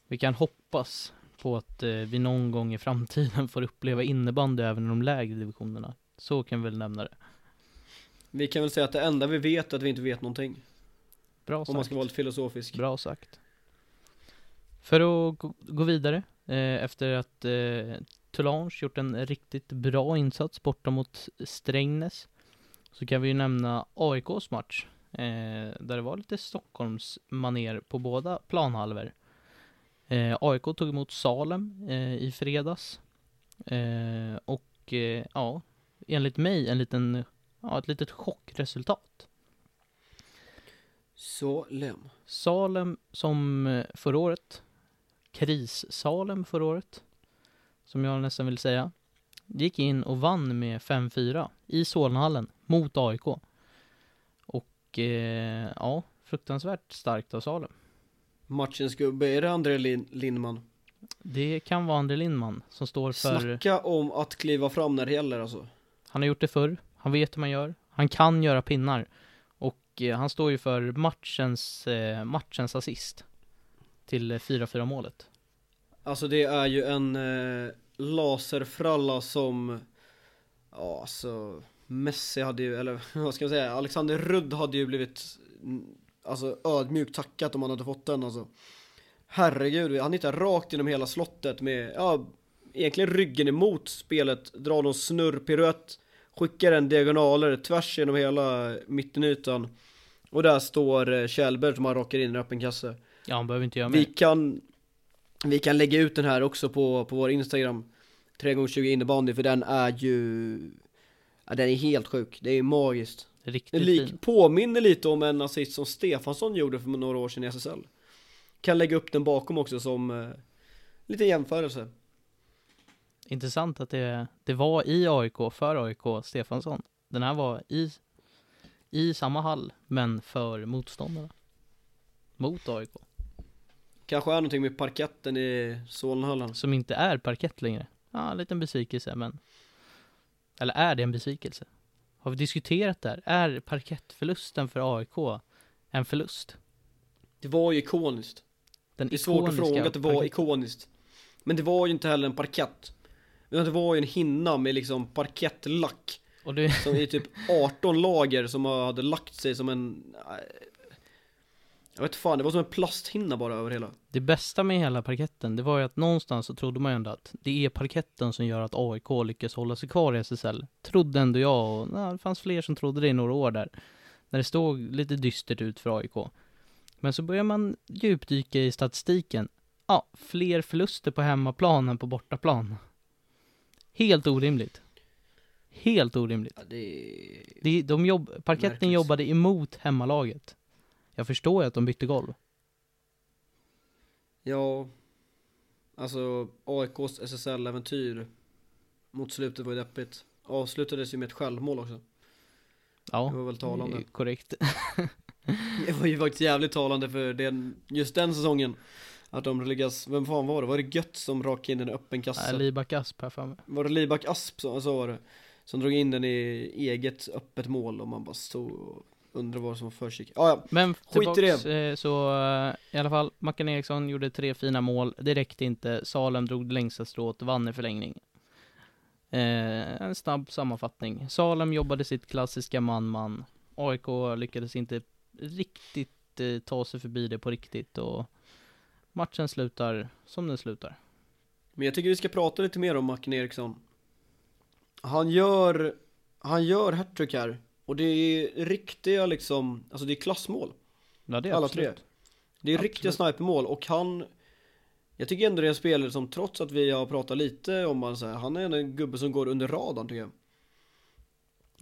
Vi kan hoppas på att eh, vi någon gång i framtiden får uppleva innebandy även i de lägre divisionerna. Så kan vi väl nämna det. Vi kan väl säga att det enda vi vet är att vi inte vet någonting. Bra Om man sagt. ska vara lite filosofisk. Bra sagt. För att gå, vidare, eh, efter att eh, Tulange gjort en riktigt bra insats borta mot Strängnäs, så kan vi ju nämna AIKs match, eh, där det var lite Stockholms maner på båda planhalvor. Eh, AIK tog emot Salem eh, i fredags, eh, och eh, ja, enligt mig en liten, ja, ett litet chockresultat. Så Lem. Salem som eh, förra året, kris-Salem förra året, som jag nästan vill säga, gick in och vann med 5-4 i Solnahallen mot AIK. Och eh, ja, fruktansvärt starkt av Salem. Matchens gubbe, är det André Lin- Lindman? Det kan vara André Lindman som står för, Snacka om att kliva fram när det gäller alltså. han har gjort det förr, han vet hur man gör, han kan göra pinnar. Och eh, han står ju för matchens, eh, matchens assist till eh, 4-4 målet. Alltså det är ju en eh, laserfralla som, ja alltså Messi hade ju, eller vad ska jag säga, Alexander Rudd hade ju blivit Alltså ödmjukt tackat om han hade fått den alltså. Herregud, han hittar rakt genom hela slottet med, ja Egentligen ryggen emot spelet, drar någon snurrpiruett Skickar en diagonaler tvärs genom hela mittenytan. Och där står eh, Kjellberg som han rakar in i en öppen kasse. Ja, han behöver inte göra vi mer. kan, vi kan lägga ut den här också på, på vår Instagram. 3x20 innebandy för den är ju ja, Den är helt sjuk, det är magiskt Riktigt Den fin. lik, påminner lite om en assist som Stefansson gjorde för några år sedan i SSL Kan lägga upp den bakom också som eh, lite jämförelse Intressant att det, det var i AIK, för AIK, Stefansson. Den här var i, i samma hall, men för motståndarna. Mot AIK. Kanske är någonting med parketten i Solnahallen. Som inte är parkett längre. Ja, en liten besvikelse, men... Eller är det en besvikelse? Har vi diskuterat det här? Är parkettförlusten för AIK en förlust? Det var ju ikoniskt. Den Det är svårt att fråga att det var parkett- ikoniskt. Men det var ju inte heller en parkett. Utan det var ju en hinna med liksom parkettlack. Och det, Som i typ 18 lager som hade lagt sig som en... Jag vet fan, det var som en plasthinna bara över hela. det bästa med hela parketten, det var ju att någonstans så trodde man ju ändå att det är parketten som gör att AIK lyckas hålla sig kvar i SSL. Trodde ändå jag och ja, det fanns fler som trodde det i några år där. När det stod lite dystert ut för AIK. Men så börjar man djupdyka i statistiken. Ja, fler förluster på hemmaplan än på bortaplan. Helt orimligt. Helt orimligt. Ja, det... De, de jobb, parketten Märkligt. jobbade emot hemmalaget. Jag förstår ju att de bytte golv. Ja, alltså AIKs SSL-äventyr mot slutet var ju deppigt. Avslutades ju med ett självmål också. Ja, Det var väl talande. korrekt. Det var ju faktiskt jävligt talande för den, just den säsongen. Att de lyckas, vem fan var det? Var det Gött som rakade in en öppen kasse? Nej, Libak Asp här för mig. Var det Libak Asp som, så var det? Som drog in den i eget öppet mål och man bara stod och undrade vad som försiggick. Ah, ja, Men Skit i det. eh, så eh, i alla fall, Mackan Eriksson gjorde tre fina mål. Det räckte inte. Salem drog det längsta strået, vann i förlängning. Eh, en snabb sammanfattning. Salem jobbade sitt klassiska man-man. AIK lyckades inte riktigt eh, ta sig förbi det på riktigt och matchen slutar som den slutar. Men jag tycker vi ska prata lite mer om Mackan Eriksson. Han gör, han gör hattrick här. Och det är riktiga liksom, alltså det är klassmål. Ja, det är Alla absolut. tre. Det är riktiga Absolut. snipermål och han Jag tycker ändå det är en spelare som trots att vi har pratat lite om han så här, han är en gubbe som går under radarn tycker jag.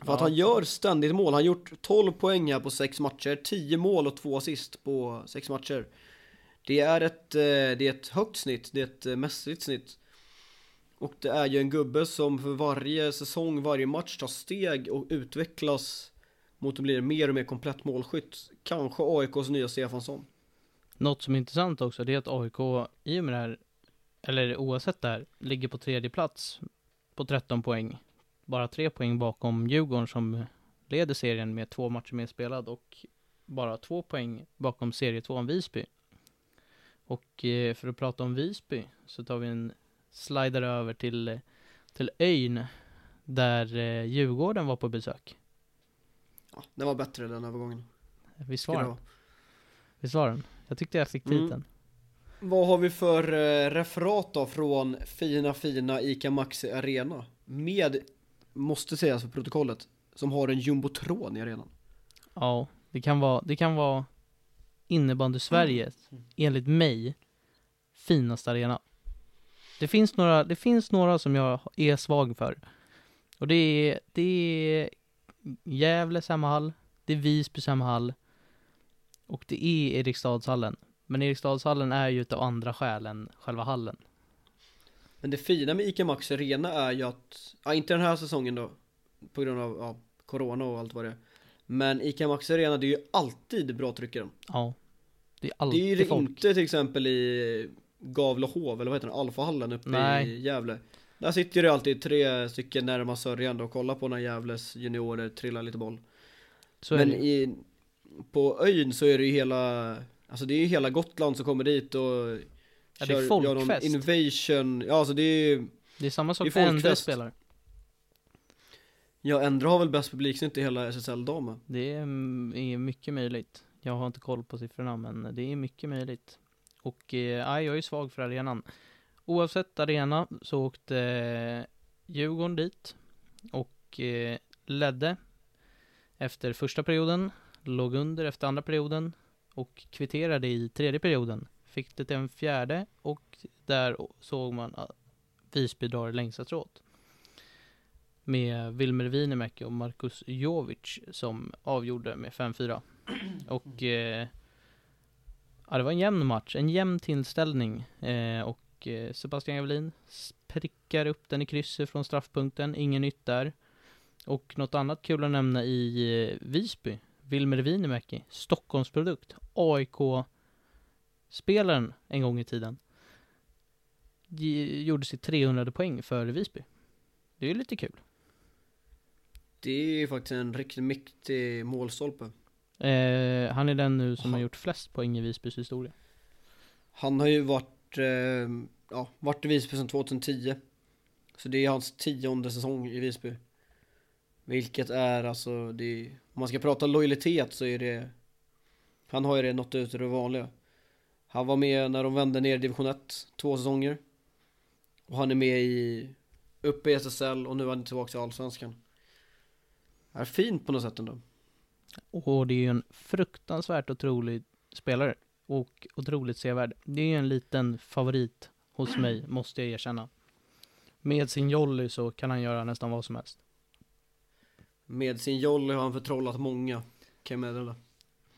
För att Ja. han gör ständigt mål, han har gjort 12 poäng här på 6 matcher, 10 mål och 2 assist på 6 matcher. Det är ett, eh, det är ett högt snitt, det är ett eh, mässigt snitt. Och det är ju en gubbe som för varje säsong, varje match tar steg och utvecklas mot att bli mer och mer komplett målskytt. Kanske AIKs nya Stefansson. Något som är intressant också, det är att AIK i och med det här, eller oavsett det här, ligger på tredje plats på 13 poäng. Bara tre poäng bakom Djurgården som leder serien med två matcher mer spelad och bara två poäng bakom serietvåan Visby. Och eh, för att prata om Visby så tar vi en slider över till, till ön där eh, Djurgården var på besök. Ja, den var bättre den övergången. Visst var den? Visst var den? Jag tyckte jag fick Mm. titeln. Vad har vi för eh, referat då från fina fina ICA Maxi Arena? Med, måste sägas för protokollet, som har en jumbotron i arenan. Ja, det kan vara, det kan vara innebandy Sverige Mm. enligt mig finaste arena. Det finns några, det finns några som jag är svag för. Och det är, det är Gävle hemmahall, det är Visby hemmahall och det är Eriksdalshallen. Men Eriksdalshallen är ju utav andra skäl än själva hallen. Men det fina med ICA Maxi Arena är ju att, ja inte den här säsongen då, på grund av ja, Corona och allt vad det är. Men ICA Maxi Arena, det är ju alltid bra tryck i den. Ja. Det är Det är ju alltid folk. inte till exempel i Gavlehov, eller vad heter den, Alfahallen uppe Nej. i Gävle. Där sitter det alltid tre stycken närmast sörjande och kollar på när Gävles juniorer trillar lite boll. Så Men i, på ön så är det ju hela, alltså det är ju hela Gotland som kommer dit och Ja, det är gör någon folkfest. innovation, ja alltså det är ju, Det är samma sak när Endre spelar. ja Endre har väl bäst publiksnitt i hela SSL-damen. Det är, mm, är mycket möjligt. Jag har inte koll på siffrorna, men det är mycket möjligt. Och eh, jag är svag för arenan. Oavsett arena så åkte eh, Djurgården dit och eh, ledde efter första perioden, låg under efter andra perioden och kvitterade i tredje perioden. Fick det till en fjärde och där såg man att Visby drar längsta strået med Wilmer Winemäki och Markus Jovic som avgjorde med 5-4. Och eh, ja, det var en jämn match, en jämn tillställning. Eh, och eh, Sebastian Javelin prickar upp den i krysset från straffpunkten, inget nytt där. Och något annat kul att nämna i eh, Visby, Wilmer Wienimäki, Stockholmsprodukt, AIK-spelaren en gång i tiden, gjorde sitt 300 poäng för Visby. Det är ju lite kul. Det är ju faktiskt en riktigt mäktig målstolpe. Eh, han är den nu som Aha. har gjort flest poäng i Visbys historia. Han har ju varit, eh, ja, varit i Visby sedan 2010. Så det är hans tionde säsong i Visby. Vilket är alltså, det är, om man ska prata lojalitet så är det, han har ju det något ut det vanliga. Han var med när de vände ner i division 1, två säsonger. Och han är med i, uppe i SSL och nu är han tillbaka i Allsvenskan. Är fint på något sätt ändå. Och det är ju en fruktansvärt otrolig spelare. Och otroligt sevärd. Det är ju en liten favorit hos mig, måste jag erkänna. Med sin jolly så kan han göra nästan vad som helst. Med sin jolly har han förtrollat många, kan jag meddela.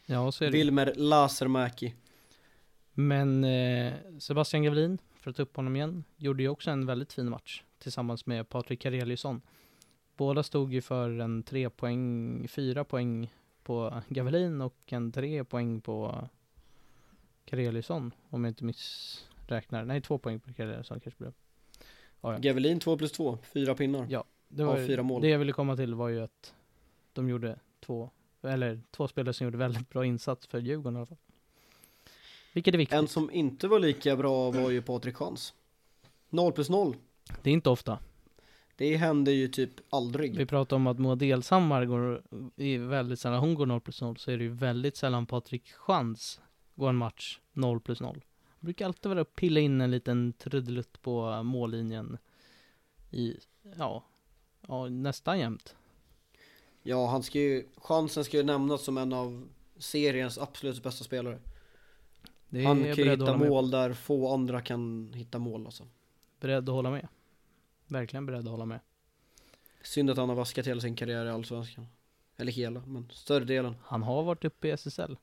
Ja, så är det. Wilmer Lasermäki. Men eh, Sebastian Gavelin, för att ta upp honom igen, gjorde ju också en väldigt fin match tillsammans med Patrik Kareliusson. Båda stod ju för en tre poäng, fyra poäng på Gavelin och en tre poäng på Kareliusson, om jag inte missräknar. Nej, två poäng på Kareliusson kanske blev. Ja, ja. Gavelin 2 plus 2, fyra pinnar. Ja, det var ju- fyra mål. Det jag ville komma till var ju att de gjorde två, eller två spelare som gjorde väldigt bra insats för Djurgården i alla fall. Vilket är viktigt. En som inte var lika bra var ju Patrik Chans. 0 plus 0. Det är inte ofta. Det händer ju typ aldrig. Vi pratar om att Moa Delshammar går, i väldigt sällan hon går 0 plus 0, så är det ju väldigt sällan Patrik Chans går en match 0 plus 0. Han brukar alltid vara och pilla in en liten trudelutt på mållinjen i, ja, ja nästan jämt. Ja, han ska ju, chansen ska ju nämnas som en av seriens absolut bästa spelare. Han jag kan ju hitta hålla med. mål där få andra kan hitta mål alltså. Beredd att hålla med. Verkligen beredd att hålla med. Synd att han har vaskat hela sin karriär i Allsvenskan. Eller hela, men större delen. Han har varit uppe i SSL.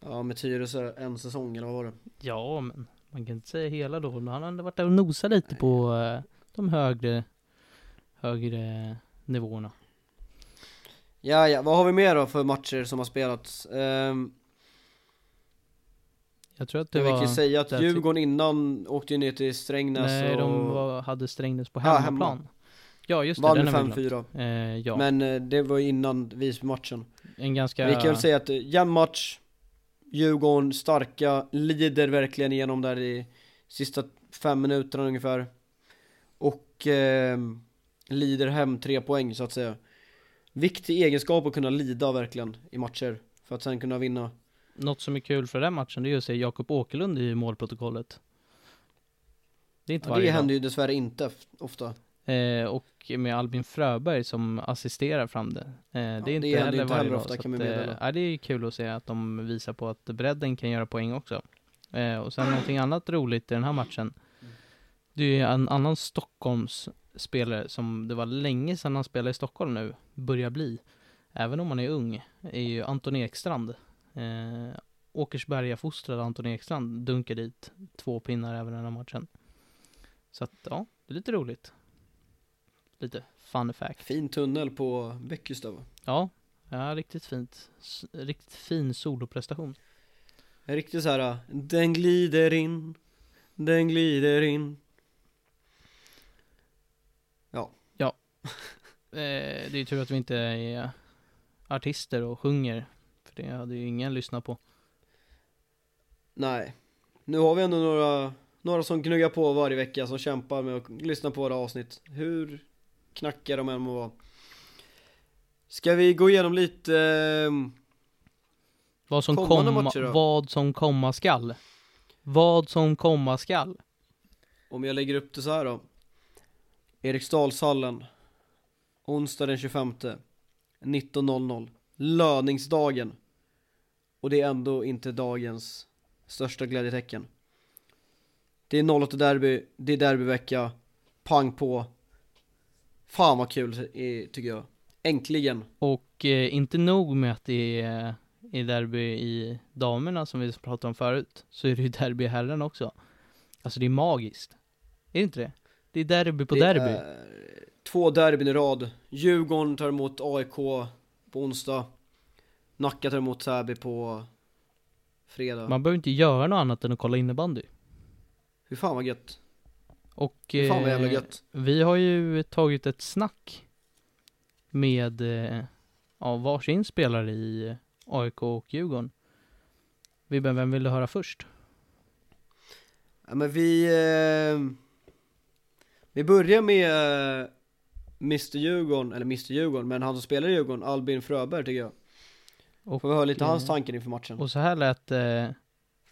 Ja, med Tyresö en säsong eller vad var det? Ja, men man kan inte säga hela då. Men han har ändå varit där och nosat lite på eh, de högre, högre nivåerna. Ja, ja, vad har vi mer då för matcher som har spelats? Um, Jag tror att det jag var... kan ju säga att där Djurgården innan åkte ju ner till Strängnäs Nej, och de var, hade Strängnäs på hemmaplan. Ja, just det. vann med har vi glömt. 5-4. Eh, ja, Men eh, det var innan Visby-matchen. en ganska... Vi kan väl säga att eh, jämn match, Djurgården starka, lider verkligen igenom där i sista fem minuterna ungefär. Och eh, lider hem tre poäng så att säga. Viktig egenskap att kunna lida verkligen i matcher. För att sen kunna vinna. Något som är kul för den matchen, det är ju att se Jakob Åkerlund i målprotokollet. Det är inte Ja, det varje dag. händer ju dessvärre inte ofta. Eh, och med Albin Fröberg som assisterar fram det. Eh, det är det inte händer heller inte varje dag. ofta, kan att, eh, det är kul att se att de visar på att bredden kan göra poäng också. Eh, och sen någonting annat roligt i den här matchen. Det är en annan Stockholms spelare som det var länge sedan han spelade i Stockholm nu, börjar bli. Även om han är ung, är ju Anton Ekstrand. Eh, Åkersberga-fostrad Anton Ekstrand dunkar dit två pinnar även den här matchen. Så att, ja, det är lite roligt. Lite fun fact. Fin tunnel på Bäckestad? Ja, ja riktigt fint. S- riktigt fin soloprestation. En riktigt så här, den glider in, den glider in. Eh, det är ju tur att vi inte är artister och sjunger. För det hade ju ingen lyssnat på. Nej. Nu har vi ändå några, några som gnuggar på varje vecka som kämpar med att lyssna på våra avsnitt. Hur knackiga de än må vara. Ska vi gå igenom lite, ehm, Vad som, komma, matcher vad som komma skall. Vad som komma skall. om jag lägger upp det så här då. Eriksdalshallen. Onsdag den 25. 19.00. Löningsdagen. Och det är ändå inte dagens största glädjetecken. Det är 08 derby, det är derbyvecka, pang på. Fan vad kul tycker jag. Äntligen. Och eh, inte nog med att det är, är derby i damerna som vi pratade om förut. Så är det ju derby i herrarna också. Alltså det är magiskt. Är det inte det? Det är derby på det derby. Är, två derbyn i rad. Djurgården tar emot AIK på onsdag. Nacka tar emot Täby på fredag. Man behöver inte göra något annat än att kolla innebandy. Hur fan vad gött. Och Fy fan vad jävla eh, gött. vi har ju tagit ett snack med eh, ja, varsin spelare i eh, AIK och Djurgården. Vibben, vem vill du höra först? Ja men vi... Eh, vi börjar med eh, Mr Djurgården, eller Mr Djurgården, men han som spelar i Djurgården, Albin Fröberg tycker jag. Och, Får vi höra lite eh, hans tankar inför matchen. Och så här lät det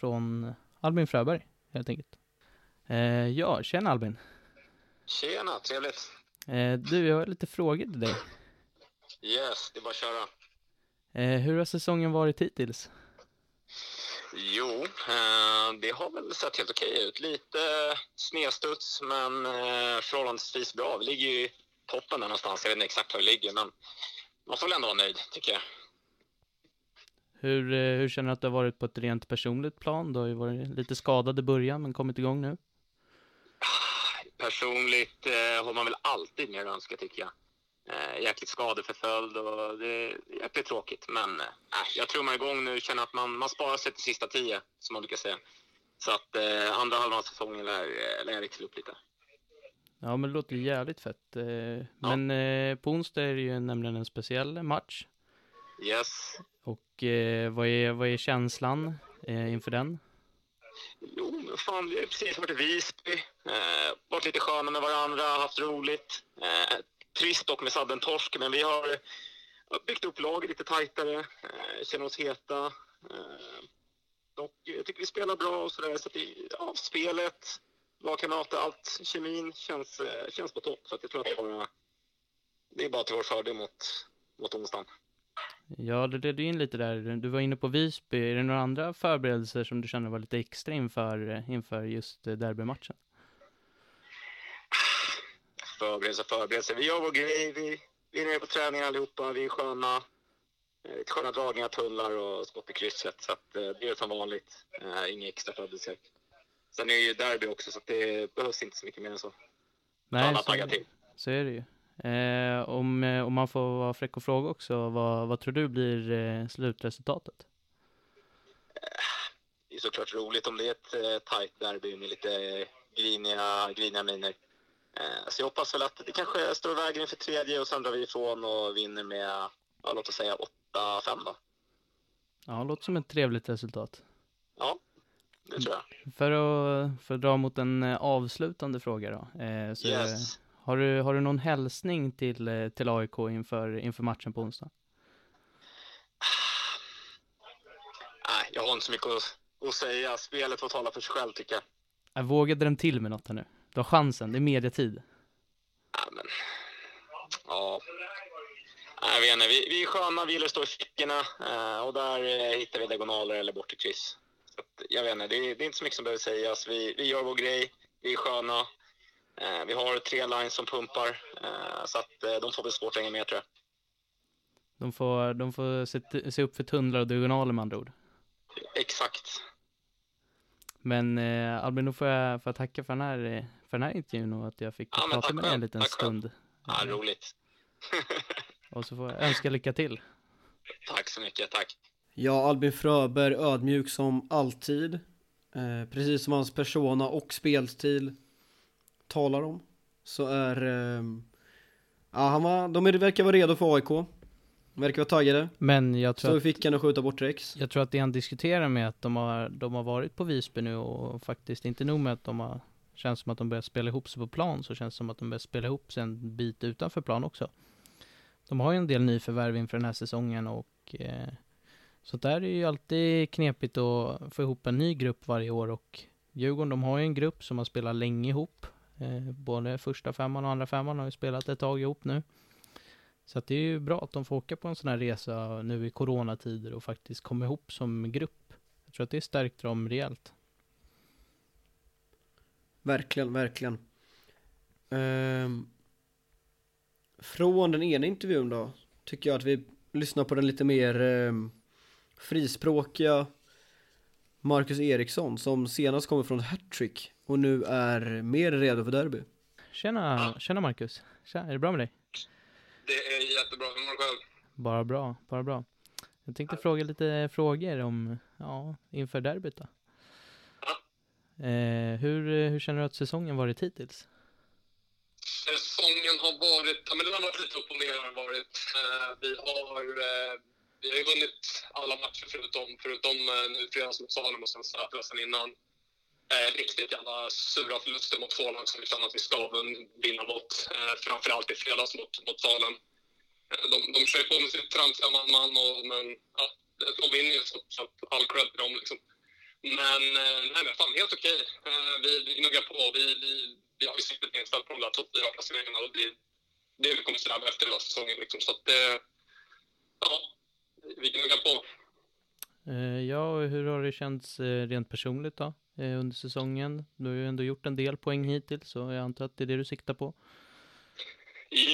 från Albin Fröberg, helt enkelt. Eh, ja, tjena Albin. Tjena, trevligt. Eh, du, jag har lite frågor till dig. Yes, det är bara att köra. Eh, hur har säsongen varit hittills? Jo, eh, det har väl sett helt okej ut. Lite snedstuds, men eh, förhållandevis bra. Vi ligger ju i toppen där någonstans. Jag vet inte exakt var vi ligger, men man får väl ändå vara nöjd, tycker jag. Hur, eh, hur känner du att det har varit på ett rent personligt plan? Du har ju varit lite skadad i början, men kommit igång nu. Personligt eh, har man väl alltid mer att önska, tycker jag. Eh, jäkligt skadeförföljd och det är jäkligt tråkigt. Men eh, jag tror man är igång nu, känner att man, man sparar sig till sista tio, som man brukar säga. Så att eh, andra halvan av säsongen lär, eh, lär jag växla upp lite. Ja, men det låter jävligt fett. Eh, men eh, på onsdag är det ju nämligen en speciell match. Yes. Och eh, vad, är, vad är känslan eh, inför den? Jo, men fan, vi har precis varit i Visby. Eh, varit lite sköna med varandra, haft roligt. Eh, trist dock med sadden torsk, men vi har byggt upp laget lite tajtare. Eh, känner oss heta. Eh, och jag tycker vi spelar bra och sådär. Så att det, ja, spelet, lagkamrater, allt, kemin känns, eh, känns på topp. Så att jag tror att det, bara, det är bara till vår fördel mot, mot onsdagen. Ja, det ledde ju in lite där. Du var inne på Visby. Är det några andra förberedelser som du känner var lite extra inför, eh, inför just eh, derbymatchen? förberedelse, förberedelse. Vi gör vår grej. Vi, vi är nere på träningen allihopa. Vi är sköna. Eh, sköna dragningar, tunnlar och skott i krysset. Så att, det är som vanligt. Inga extra förberedelser. Sen är det ju derby också, så det behövs inte så mycket mer än så. Alla så, så är det ju. Eh, om, eh, om man får vara fräck och fråga också, vad, vad tror du blir eh, slutresultatet? Det är såklart roligt om det är ett eh, tajt derby med lite griniga, griniga miner. Eh, så jag hoppas väl att det kanske står vägen inför tredje och sen drar vi ifrån och vinner med, ja, låt oss säga 8-5 då. Ja, det låter som ett trevligt resultat. Ja, det tror jag. För att, för att dra mot en eh, avslutande fråga då. Eh, så Yes. Har, du, har du någon hälsning till, eh, till AIK inför, inför matchen på onsdag? Nej, jag har inte så mycket att, att säga. Spelet får tala för sig själv tycker jag. Jag vågade den till med något här nu. Du har chansen, det är mediatid. Ja, men... Ja. Jag vet inte. Vi, vi är sköna, vi gillar att stå i fickorna eh, och där eh, hittar vi diagonaler eller bort i kryss. Jag vet inte, det är, det är inte så mycket som behöver sägas. Vi, vi gör vår grej, vi är sköna. Eh, vi har tre lines som pumpar, eh, så att eh, de får väl svårt att hänga med tror jag. De får, de får se, se upp för tunnlar och diagonaler med andra ord. Exakt. Men eh, Albin, då får jag, får jag tacka för den, här, för den här intervjun och att jag fick Ja, prata med dig en liten tack stund. Ja, roligt. Och så får jag önska lycka till. tack så mycket, tack. Ja, Albin Fröberg ödmjuk som alltid. Eh, precis som hans persona och spelstil talar om. Så är... Eh, ja, han var, de verkar vara redo för AIK. Verkar vara taggade. Men jag tror Stå i att fickan och skjuta bort Rex. Jag tror att det han diskuterar med att de har, de har varit på Visby nu och faktiskt inte nog med att de har Känns som att de börjar spela ihop sig på plan så känns det som att de börjar spela ihop sig en bit utanför plan också. De har ju en del nyförvärv inför den här säsongen och eh, så där är ju alltid knepigt att få ihop en ny grupp varje år och Djurgården de har ju en grupp som har spelat länge ihop. Eh, både första femman och andra femman har ju spelat ett tag ihop nu. Så att det är ju bra att de får åka på en sån här resa nu i coronatider och faktiskt komma ihop som grupp. Jag tror att det stärkte dem rejält. Verkligen, verkligen. Ehm, från den ena intervjun då, tycker jag att vi lyssnar på den lite mer eh, frispråkiga Marcus Eriksson som senast kommer från hattrick och nu är mer redo för derby. Tjena, tjena Marcus. Tjena, är det bra med dig? Det är jättebra. Hur mår du själv? Bara bra, bara bra. Jag tänkte fråga lite frågor om, ja, inför derbyt då. Ja. Eh, hur, hur känner du att säsongen varit hittills? Säsongen har varit, ja men den har varit lite upp och ner har varit. Eh, vi har, eh, vi har ju vunnit alla matcher förutom, förutom eh, nu fredags mot Salem och sen Sätra sen innan. Eh, riktigt jävla sura förluster mot två lag som vi känner att vi ska vinna mot. Eh, framförallt i fredags mot, mot Salem. Eh, de, de kör ju på med sitt tramsiga man-man, men ja, de vinner ju så, så att all cred till dem liksom. Men, eh, nej men fan helt okej. Eh, vi, vi gnuggar på. Vi, vi, vi har ju siktet inställt på de där topp fyra placeringarna och det, det vi kommer sträva efter hela säsongen liksom. Så att det, ja, vi gnuggar på. Ja, och hur har det känts rent personligt då? Eh, under säsongen? Du har ju ändå gjort en del poäng hittills, så jag antar att det är det du siktar på.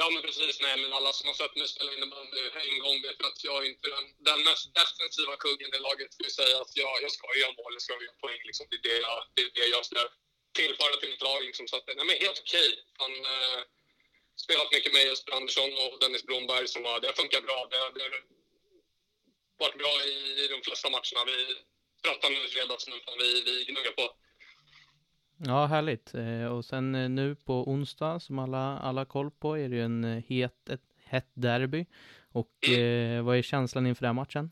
Ja, men precis. Nej, men alla som har sett mig spela innebandy en gång vet att jag är inte den, den mest defensiva kuggen i laget. Det vill säga att jag, jag ska göra mål, jag ska göra poäng. Liksom. Det, är det, jag, det är det jag ska tillföra till mitt lag. Liksom. Så att, nej, men helt okej. Han eh, spelat mycket med Jesper Andersson och Dennis Blomberg. Som det har funkat bra. Det, har- det har varit bra i, i de flesta matcherna. Vi sprattade nu i fredags, men vi, vi gnuggar på. Ja, härligt. Eh, och sen eh, nu på onsdag, som alla, alla har koll på, är det ju en eh, het, ett hett derby. Och eh, vad är känslan inför den här matchen?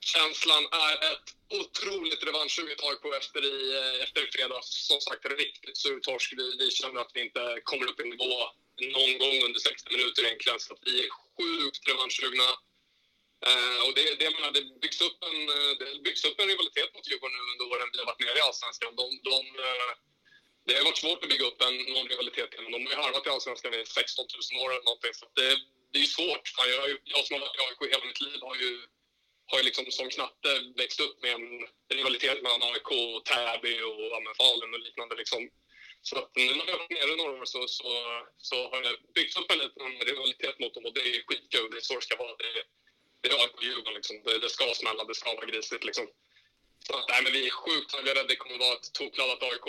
Känslan är ett otroligt revanschsuget AIK efter i, efter fredags. Som sagt, riktigt sur torsk. Vi, vi känner att vi inte kommer upp i nivå någon gång under 60 minuter egentligen. Så att vi är sjukt revanschsugna. Eh, och det, det, menar, det, byggs upp en, eh, det byggs upp en rivalitet mot Djurgården nu under åren vi har varit nere i Allsvenskan. De, de, eh, det har varit svårt att bygga upp en, någon rivalitet igen. De har ju harvat i Allsvenskan i 16 000 år eller någonting. Så det, det är ju svårt. Jag, jag som har varit i AIK hela mitt liv har ju har ju liksom som knatte växt upp med en rivalitet mellan AIK, och Täby och ja, Falun och liknande. Liksom. Så att nu när vi har varit nere några år så, så, så har det byggts upp en liten rivalitet mot dem och det är skitkul. Det är så det ska vara. Det, det AIK och Djurgården liksom. Det, det ska smälla, det ska vara grisigt liksom. Så att, nej, men vi är sjukt taggade. Det kommer vara ett tokladdat AIK.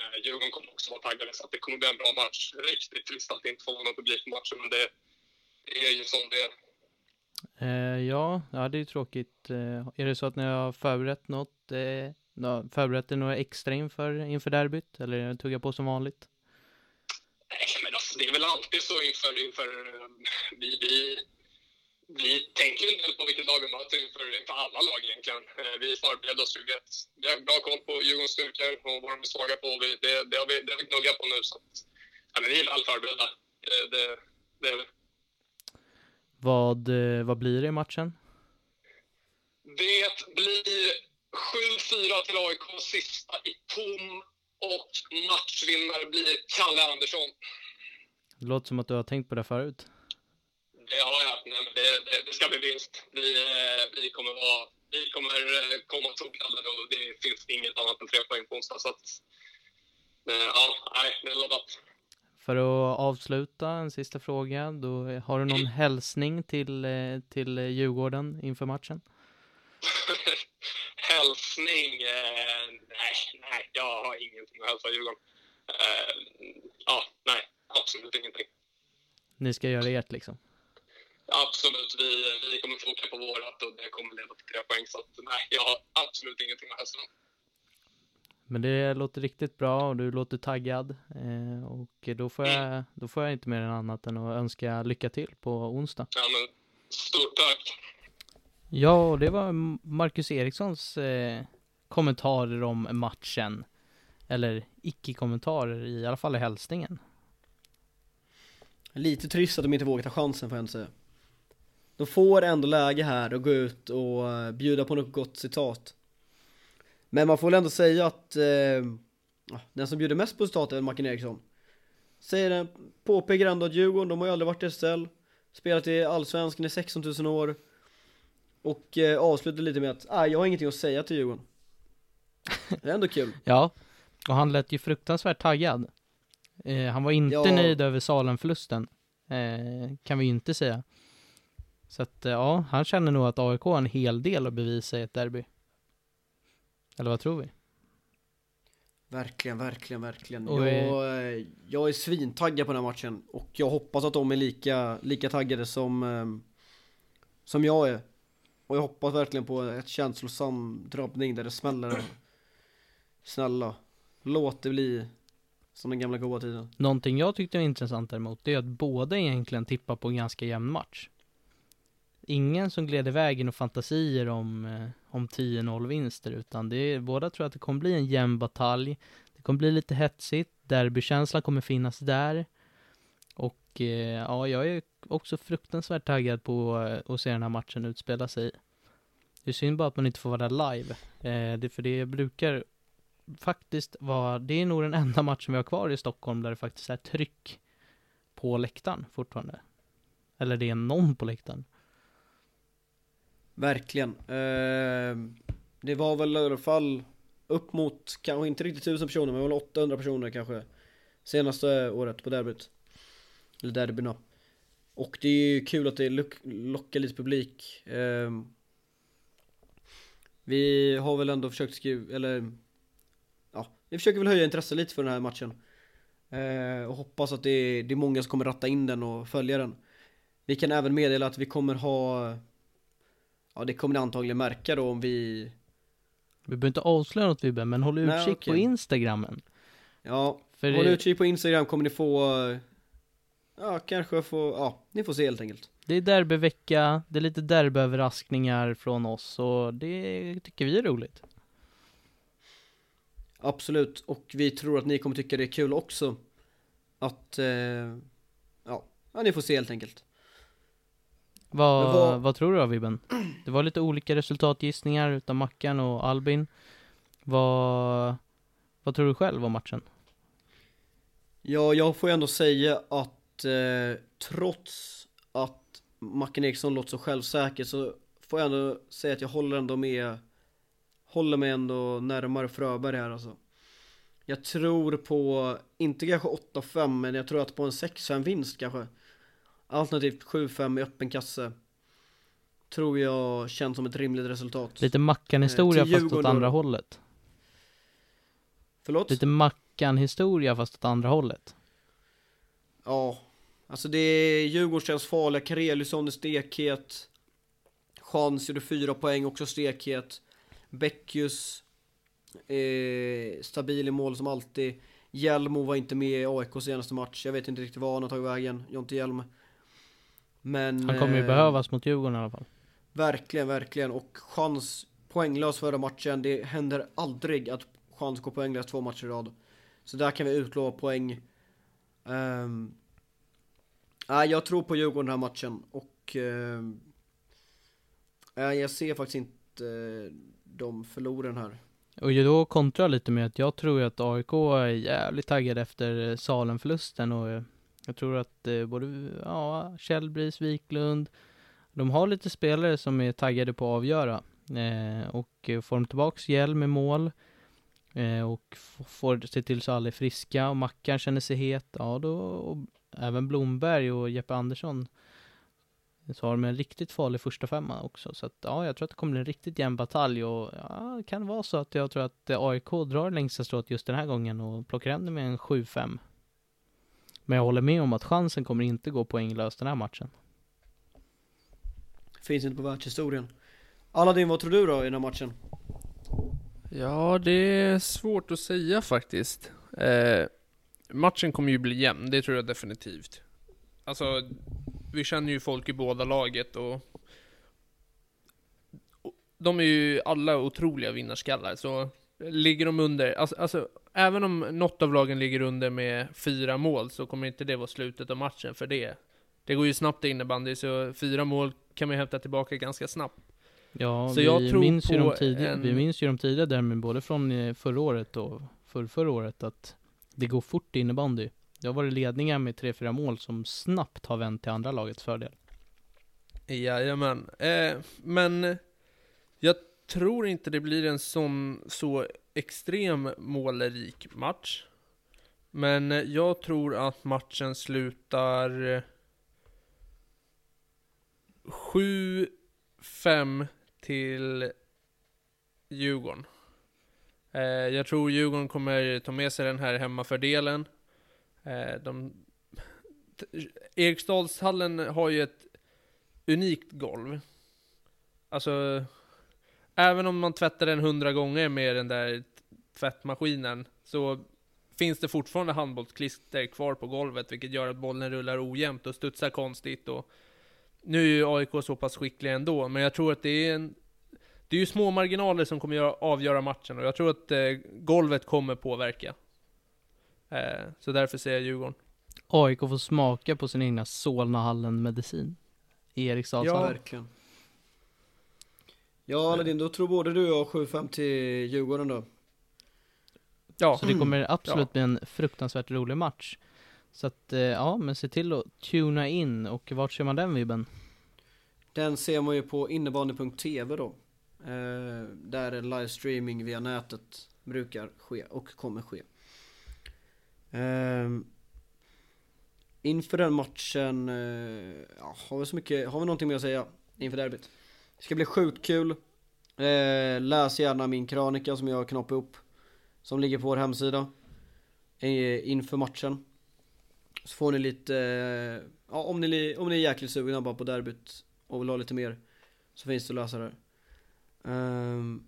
Eh, Djurgården kommer också vara taggade så att det kommer bli en bra match. Riktigt trist att det inte får vara någon publik på matchen men det, det är ju som det är. Eh, ja, ja, det är ju tråkigt. Eh, är det så att ni har förberett något, eh, förberett er några extra inför, inför derbyt? Eller tugga på som vanligt? Nej, men alltså, det är väl alltid så inför... inför eh, vi, vi, vi tänker en del på vilket lag vi möter inför, inför alla lag egentligen. Eh, Vi förbereder oss. Vi, vet, vi har bra koll på Djurgårdens styrkor och vad de är svaga på. Vi, det, det, har vi, det har vi gnuggat på nu. Så att, ja, men vi är väl förberedda. Det, det, det är vi. Vad, eh, vad blir det i matchen? Det blir 7-4 till AIK sista i tom och matchvinnare blir Kalle Andersson. Det låter som att du har tänkt på det förut. Det har jag. Nej, men det, ska bli vinst. Vi, eh, vi kommer, vara, vi kommer eh, komma tokallade och det finns inget annat än tre poäng på onsdag. Så att, eh, ja, nej, det är laddat. För att avsluta, en sista fråga. Då, har du någon hälsning till, till Djurgården inför matchen? Hälsning? Eh, nej, nej, jag har ingenting att hälsa Djurgården. Eh, ja, nej, absolut ingenting. Ni ska göra ert liksom. Absolut, vi, vi kommer foka på vårat och det kommer leda till tre poäng. Så att, nej, jag har absolut ingenting att hälsa. Men det låter riktigt bra och du låter taggad. Eh, och då får, jag, då får jag inte mer än annat än att önska lycka till på onsdag. Ja, men, stort tack. Ja, och det var Marcus Erikssons eh, kommentarer om matchen. Eller icke-kommentarer, i alla fall i hälsningen. Lite trist att de inte vågar ta chansen får jag inte säga. De får ändå läge här att gå ut och eh, bjuda på något gott citat. Men man får väl ändå säga att eh, ja, den som bjuder mest på citat är väl Martin Eriksson. Säger den, påpekar ändå att Djurgården, de har ju aldrig varit i SL. Spelat i Allsvenskan i 16 000 år. Och eh, avslutar lite med att, ah, jag har ingenting att säga till Djurgården. Det är ändå kul. Ja, och han lät ju fruktansvärt taggad. Eh, han var inte Ja. nöjd över Salem-förlusten. Eh, kan vi ju inte säga. Så att, eh, ja, han känner nog att AIK har en hel del att bevisa i ett derby. Eller vad tror vi? Verkligen, verkligen, verkligen. Och jag, eh, jag är svintaggad på den här matchen och jag hoppas att de är lika, lika taggade som, eh, som jag är. Och jag hoppas verkligen på ett känslosam drabbning där det smäller. Snälla, låt det bli som den gamla goda tiden. Någonting jag tyckte var intressant däremot, det är att båda egentligen tippar på en ganska jämn match. Ingen som gled iväg i några fantasier om, eh, om 10-0 vinster, utan det är, båda tror att det kommer bli en jämn batalj. Det kommer bli lite hetsigt, derbykänslan kommer finnas där. Och eh, ja, jag är också fruktansvärt taggad på eh, att se den här matchen utspela sig. Det är synd bara att man inte får vara där live. Eh, det, för det brukar faktiskt vara, det är nog den enda matchen vi har kvar i Stockholm där det faktiskt är tryck på läktaren fortfarande. Eller det är någon på läktaren. Verkligen. Eh, det var väl i alla fall upp mot, kanske inte riktigt tusen personer, men väl 800 personer kanske. Senaste året på derbyt. Eller derbyna. Och det är ju kul att det lockar lite publik. Eh, vi har väl ändå försökt skriva, eller ja, vi försöker väl höja intresset lite för den här matchen. Eh, och hoppas att det är, det är många som kommer ratta in den och följa den. Vi kan även meddela att vi kommer ha Ja det kommer ni antagligen märka då om vi Vi behöver inte avslöja något Vibbe, men håll Nej, utkik på okej. Instagrammen. Ja, För håll det, utkik på Instagram kommer ni få Ja kanske få, ja ni får se helt enkelt det är derbyvecka, det är lite derbyöverraskningar från oss och det tycker vi är roligt. Absolut, och vi tror att ni kommer tycka det är kul också Att eh, ja, ja ni får se helt enkelt Vad, vad- vad tror du då Vibben? Det var lite olika resultatgissningar utav Mackan och Albin. Vad, vad tror du själv om matchen? Ja, jag får ju ändå säga att eh, trots att Mackan Eriksson låter så självsäker så får jag ändå säga att jag håller ändå med Håller mig ändå närmare Fröberg här alltså Jag tror på, inte kanske 8-5 men jag tror att på en 6-5 vinst kanske Alternativt 7-5 i öppen kasse. Tror jag känns som ett rimligt resultat. Lite Mackan-historia Eh, fast åt andra hållet. Förlåt? Lite Mackan-historia fast åt andra hållet. Ja, alltså det är Djurgården känns farliga, Kareliusson är stekhet. Chans gjorde fyra poäng, också stekhet. Bäckius eh, Stabil i mål som alltid. Hjelmo var inte med i AIK senaste match, jag vet inte riktigt var han har tagit vägen, Jonte Hjelm Men Han kommer ju eh, behövas mot Djurgården i alla fall. Verkligen, verkligen. Och chans poänglös förra matchen, det händer aldrig att chans går poänglös två matcher i rad. Så där kan vi utlova poäng. Um, Nej, jag tror på Djurgården den här matchen. Och nej, jag ser faktiskt inte eh, de förlorar den här. Och då kontra lite med att jag tror att AIK är jävligt taggade efter eh, Salem-förlusten och eh, jag tror att eh, både, ja, Källbris, Wiklund, de har lite spelare som är taggade på att avgöra. Eh, och eh, får de tillbaks Hjelm i mål eh, och får se till så alla är friska och Mackan känner sig het, ja då, och även Blomberg och Jeppe Andersson eh, så har de en riktigt farlig första femma också. Så att, ja, jag tror att det kommer bli en riktigt jämn batalj och ja, det kan vara så att jag tror att eh, AIK drar längsta strået just den här gången och plockar hem det med en 7-5. Men jag håller med om att chansen kommer inte gå poänglöst den här matchen. Finns inte på världshistorien Aladdin, vad tror du då i den här matchen? Ja, det är svårt att säga faktiskt. Eh, matchen kommer ju bli jämn, det tror jag definitivt. Alltså, vi känner ju folk i båda laget och, och de är ju alla otroliga vinnarskallar, så ligger de under, alltså, alltså även om något av lagen ligger under med fyra mål så kommer inte det vara slutet av matchen för det. Det går ju snabbt i innebandy, så fyra mål kan man ju hämta tillbaka ganska snabbt. Ja, Så vi, jag tror minns ju de tidiga, en- vi minns ju de tidiga där med både från eh, förra året och för förra året att det går fort i innebandy. Det har varit ledningar med 3-4 mål som snabbt har vänt till andra lagets fördel. Jajamän. Eh, men jag tror inte det blir en sån så extrem målrik match. Men eh, jag tror att matchen slutar eh, 7-5 till Djurgården. Eh, jag tror Djurgården kommer ta med sig den här hemmafördelen. De, Eriksdalshallen har ju ett unikt golv. Alltså, även om man tvättar den hundra gånger med den där tvättmaskinen så finns det fortfarande handbollsklister kvar på golvet vilket gör att bollen rullar ojämnt och studsar konstigt och nu är ju AIK så pass skickliga ändå, men jag tror att det är en det är ju små marginaler som kommer göra, avgöra matchen och jag tror att eh, golvet kommer påverka. Eh, så därför säger jag Djurgården. AIK får smaka på sin egna Solnahallen-medicin. I Eriksdalshallen. Verkligen. Ja Aladin, då tror både du och jag 7-5 till Djurgården då. Ja, Så det kommer absolut Ja. bli en fruktansvärt rolig match. Så att, eh, ja, men se till att tuna in och vart ser man den vibben? Den ser man ju på innebandy.tv då. Eh, där livestreaming via nätet brukar ske och kommer ske. Eh, inför den matchen, eh, ja, har vi så mycket, har vi någonting mer att säga inför derbyt? Det ska bli sjukt kul. Eh, läs gärna min krönika som jag har upp. Som ligger på vår hemsida. Eh, inför matchen. Så får ni lite, eh, ja om ni, om ni är jäkligt sugna bara på derbyt och vill ha lite mer så finns det att läsa där. Ehm,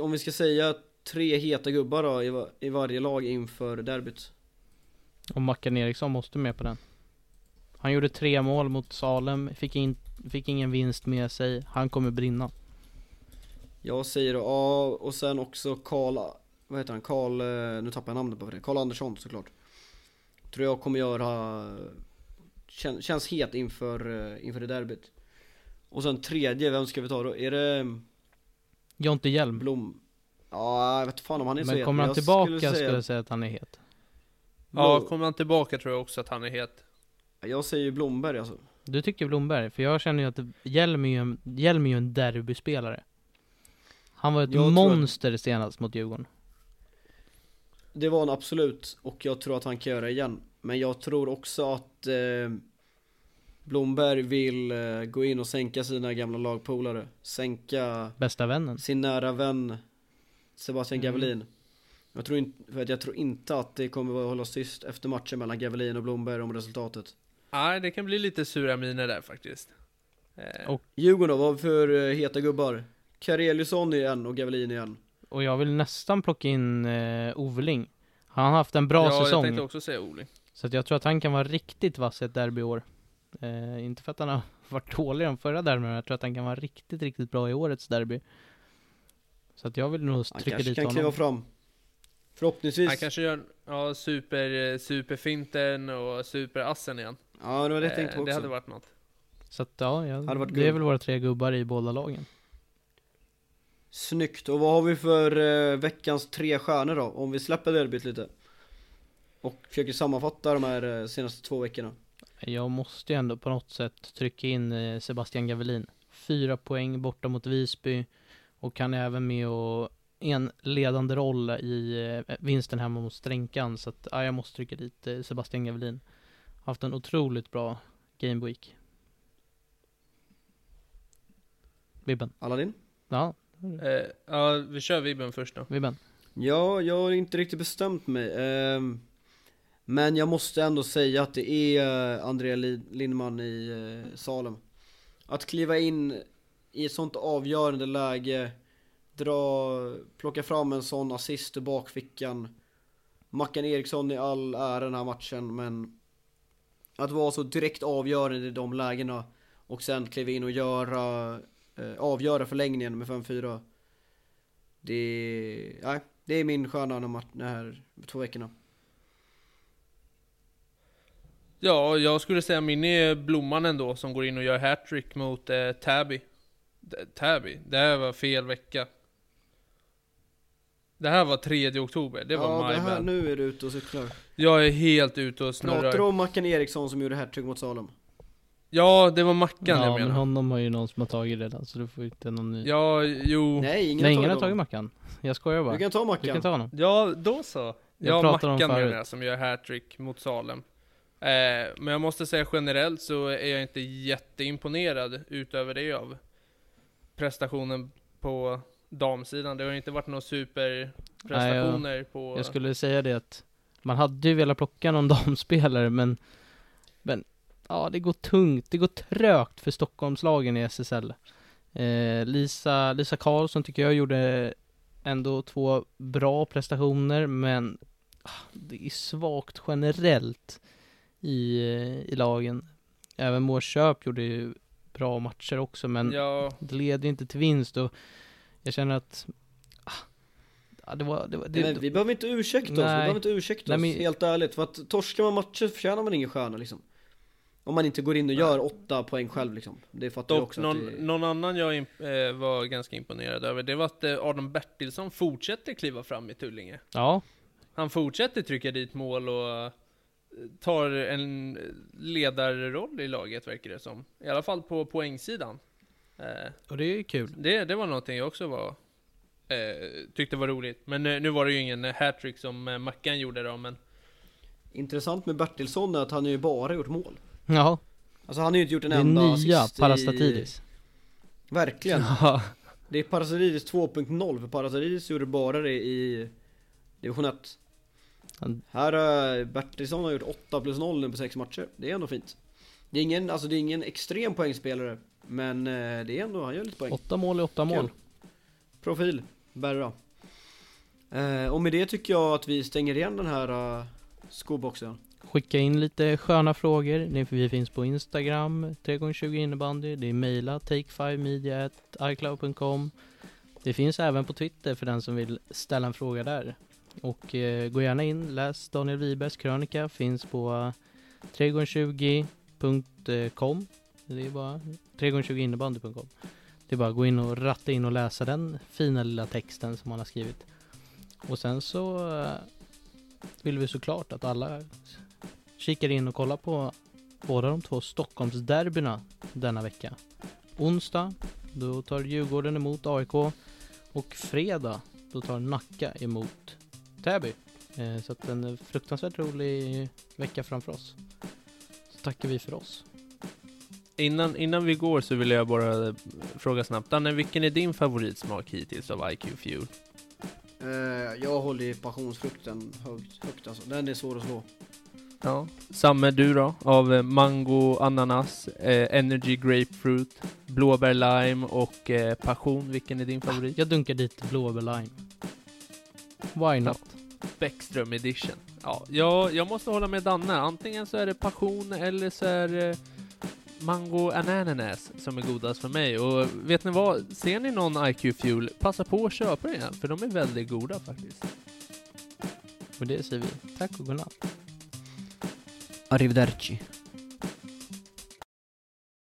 om vi ska säga tre heta gubbar då i, i varje lag inför derbyt. Och Mackan Eriksson måste med på den. Han gjorde tre mål mot Salem, fick, in, fick ingen vinst med sig. Han kommer brinna. Jag säger ja och sen också Karl, vad heter han, Karl, eh, nu tappar jag namnet på det, Karl Andersson såklart. Tror jag kommer göra, kän, känns het inför, eh, inför det derbyt. Och sen tredje, vem ska vi ta då? Är det Jonte Hjelm. Blom? Ja, jag vet fan om han är så Men het. kommer han tillbaka skulle säga- jag säga att han är het. ja, kommer han tillbaka tror jag också att han är het. Jag säger ju Blomberg alltså. Du tycker Blomberg? För jag känner ju att Hjelm är ju en, Hjelm är ju en derbyspelare. Han var ett Jag tror att- monster senast mot Djurgården. Det var en absolut och jag tror att han kan göra igen. Men jag tror också att eh, Blomberg vill eh, gå in och sänka sina gamla lagpolare. Sänka Bästa vännen. sin nära vän Sebastian Mm. Gavelin. Jag tror, inte, för att jag tror inte att det kommer att hållas tyst efter matchen mellan Gavelin och Blomberg om resultatet. Nej, det kan bli lite sura miner där faktiskt. Eh, Och- Djurgården då, vad för eh, heta gubbar? Kareliusson igen och Gavelin igen. Och jag vill nästan plocka in eh, Ovling. Han har haft en bra ja, jag säsong. tänkte också säga Oling. Så att jag tror att han kan vara riktigt vass i ett derby i år. Eh, inte för att han har varit dålig de förra derbyn, men jag tror att han kan vara riktigt, riktigt bra i årets derby. Så att jag vill nog Han trycka kanske dit kan kliva honom. fram. Förhoppningsvis. Han kanske gör ja, super, eh, superfinten och superassen igen. Ja, det var det jag tänkte på Eh, det också. hade varit något. Så att ja, ja Hade varit det är väl våra tre gubbar i båda lagen. Snyggt, och vad har vi för eh, veckans tre stjärnor då? Om vi släpper derbyt lite Och försöker sammanfatta de här eh, senaste två veckorna Jag måste ju ändå på något sätt trycka in eh, Sebastian Gavelin. Fyra poäng borta mot Visby och han är även med och en ledande roll i eh, vinsten hemma mot Stränkan. Så att ja, jag måste trycka dit eh, Sebastian Gavelin. Haft en otroligt bra Game Week. Vibben. Aladdin? Ja, Eh, ja, vi kör Vibben först då. Vibben. Ja, jag har inte riktigt bestämt mig ehm, Men jag måste ändå säga att det är eh, Andrea Li- Lindman i eh, Salem Att kliva in i ett sånt avgörande läge Dra, plocka fram en sån assist ur bakfickan Mackan Eriksson i all ära den här matchen men att vara så direkt avgörande i de lägena Och sen kliva in och göra eh, Avgöra förlängningen med 5-4 Det, nej, det är min stjärna de här- de här två veckorna Ja, jag skulle säga min är Blomman ändå, som går in och gör hattrick mot eh, Täby. Tabby, Täby? Det här var fel vecka. Det här var 3 oktober, det var Ja, my det här, bad. nu är du ute och cyklar Jag är helt ute och Pratar du snurrar. om Mackan Eriksson som gjorde hattrick mot Salem? Ja, det var Mackan Ja, jag men menar. honom har ju någon som har tagit redan så du får inte någon ny. Ja, jo. Nej, ingen Nej, ingen har tagit. Mackan. Jag skojar bara. Du kan ta Du Mackan kan ta honom. Ja, då så. Jag Ja, pratade om Mackan förut. menar jag, som gör hattrick mot Salem. Eh, men jag måste säga generellt så är jag inte jätteimponerad utöver det av prestationen på damsidan. Det har inte varit några superprestationer på... Jag skulle säga det att man hade ju velat plocka någon damspelare men Men ja, det går tungt, det går trögt för Stockholmslagen i SSL. Eh, Lisa, Lisa Karlsson tycker jag gjorde ändå två bra prestationer men ah, det är svagt generellt i, eh, i lagen. Även Mårköp gjorde ju bra matcher också men Ja, det leder inte till vinst och jag känner att ah, ja, det var, det var det, men vi behöver inte ursäkta oss, vi Nej. behöver inte ursäkta Nej, oss, men- helt ärligt. För att torskar man matcher förtjänar man ingen stjärna liksom. Om man inte går in och gör åtta poäng själv liksom. Det fattar jag dock också någon, det... någon annan jag eh, var ganska imponerad över, det var att eh, Adam Bertilsson fortsätter kliva fram i Tullinge. Ja, Han fortsätter trycka dit mål och eh, tar en ledarroll i laget verkar det som. I alla fall på poängsidan. Eh, och det är ju kul. det, det var någonting jag också var eh, tyckte var roligt. Men eh, nu var det ju ingen eh, hattrick som eh, Mackan gjorde då, men Intressant med Bertilsson är att han ju bara gjort mål. Ja, Alltså han har ju inte gjort en det enda nya assist Parastatidis. i... Verkligen. Ja, Det är Parastatidis 2.0 för Parastatidis gjorde bara det i division 1. Han- Här har Bertilsson har gjort 8 plus 0 nu på 6 matcher. Det är ändå fint. Det är ingen, alltså det är ingen extrem poängspelare. Men eh, det är ändå, han gör lite poäng. åtta mål är åtta mål. Profil, Berra. Eh, och med det tycker jag att vi stänger igen den här uh, skoboxen. Skicka in lite sköna frågor. Vi finns på Instagram, 3x20 innebandy. Det är mejla take5media.icloud.com. Det finns även på Twitter för den som vill ställa en fråga där. Och eh, gå gärna in, läs Daniel Wibergs krönika. Finns på 3x20.com. Det är bara 3x20innebandy.com. Det är bara att gå in och ratta in och läsa den fina lilla texten som han har skrivit. Och sen så eh, vill vi såklart att alla kikar in och kollar på båda de två Stockholmsderbyna denna vecka. Onsdag, då tar Djurgården emot AIK och fredag, då tar Nacka emot Täby. Eh, så att en fruktansvärt rolig vecka framför oss. Så tackar vi för oss innan, innan vi går så vill jag bara fråga snabbt. Danne, vilken är din favoritsmak hittills av IQ Fuel? Eh, jag håller ju passionsfrukten högt, högt alltså. Den är svår att slå. Ja. Samme du då? Av eh, mango, ananas, eh, energy grapefruit, blåbär lime och eh, passion. Vilken är din favorit? Jag dunkar dit blåbär lime. Why not? Bäckström edition. Ja, jag, jag måste hålla med Danne. Antingen så är det passion eller så är det mango ananas som är godast för mig. Och vet ni vad? Ser ni någon IQ Fuel, passa på att köpa den, för de är väldigt goda faktiskt. Och det säger vi tack och godnatt. Arrivederci.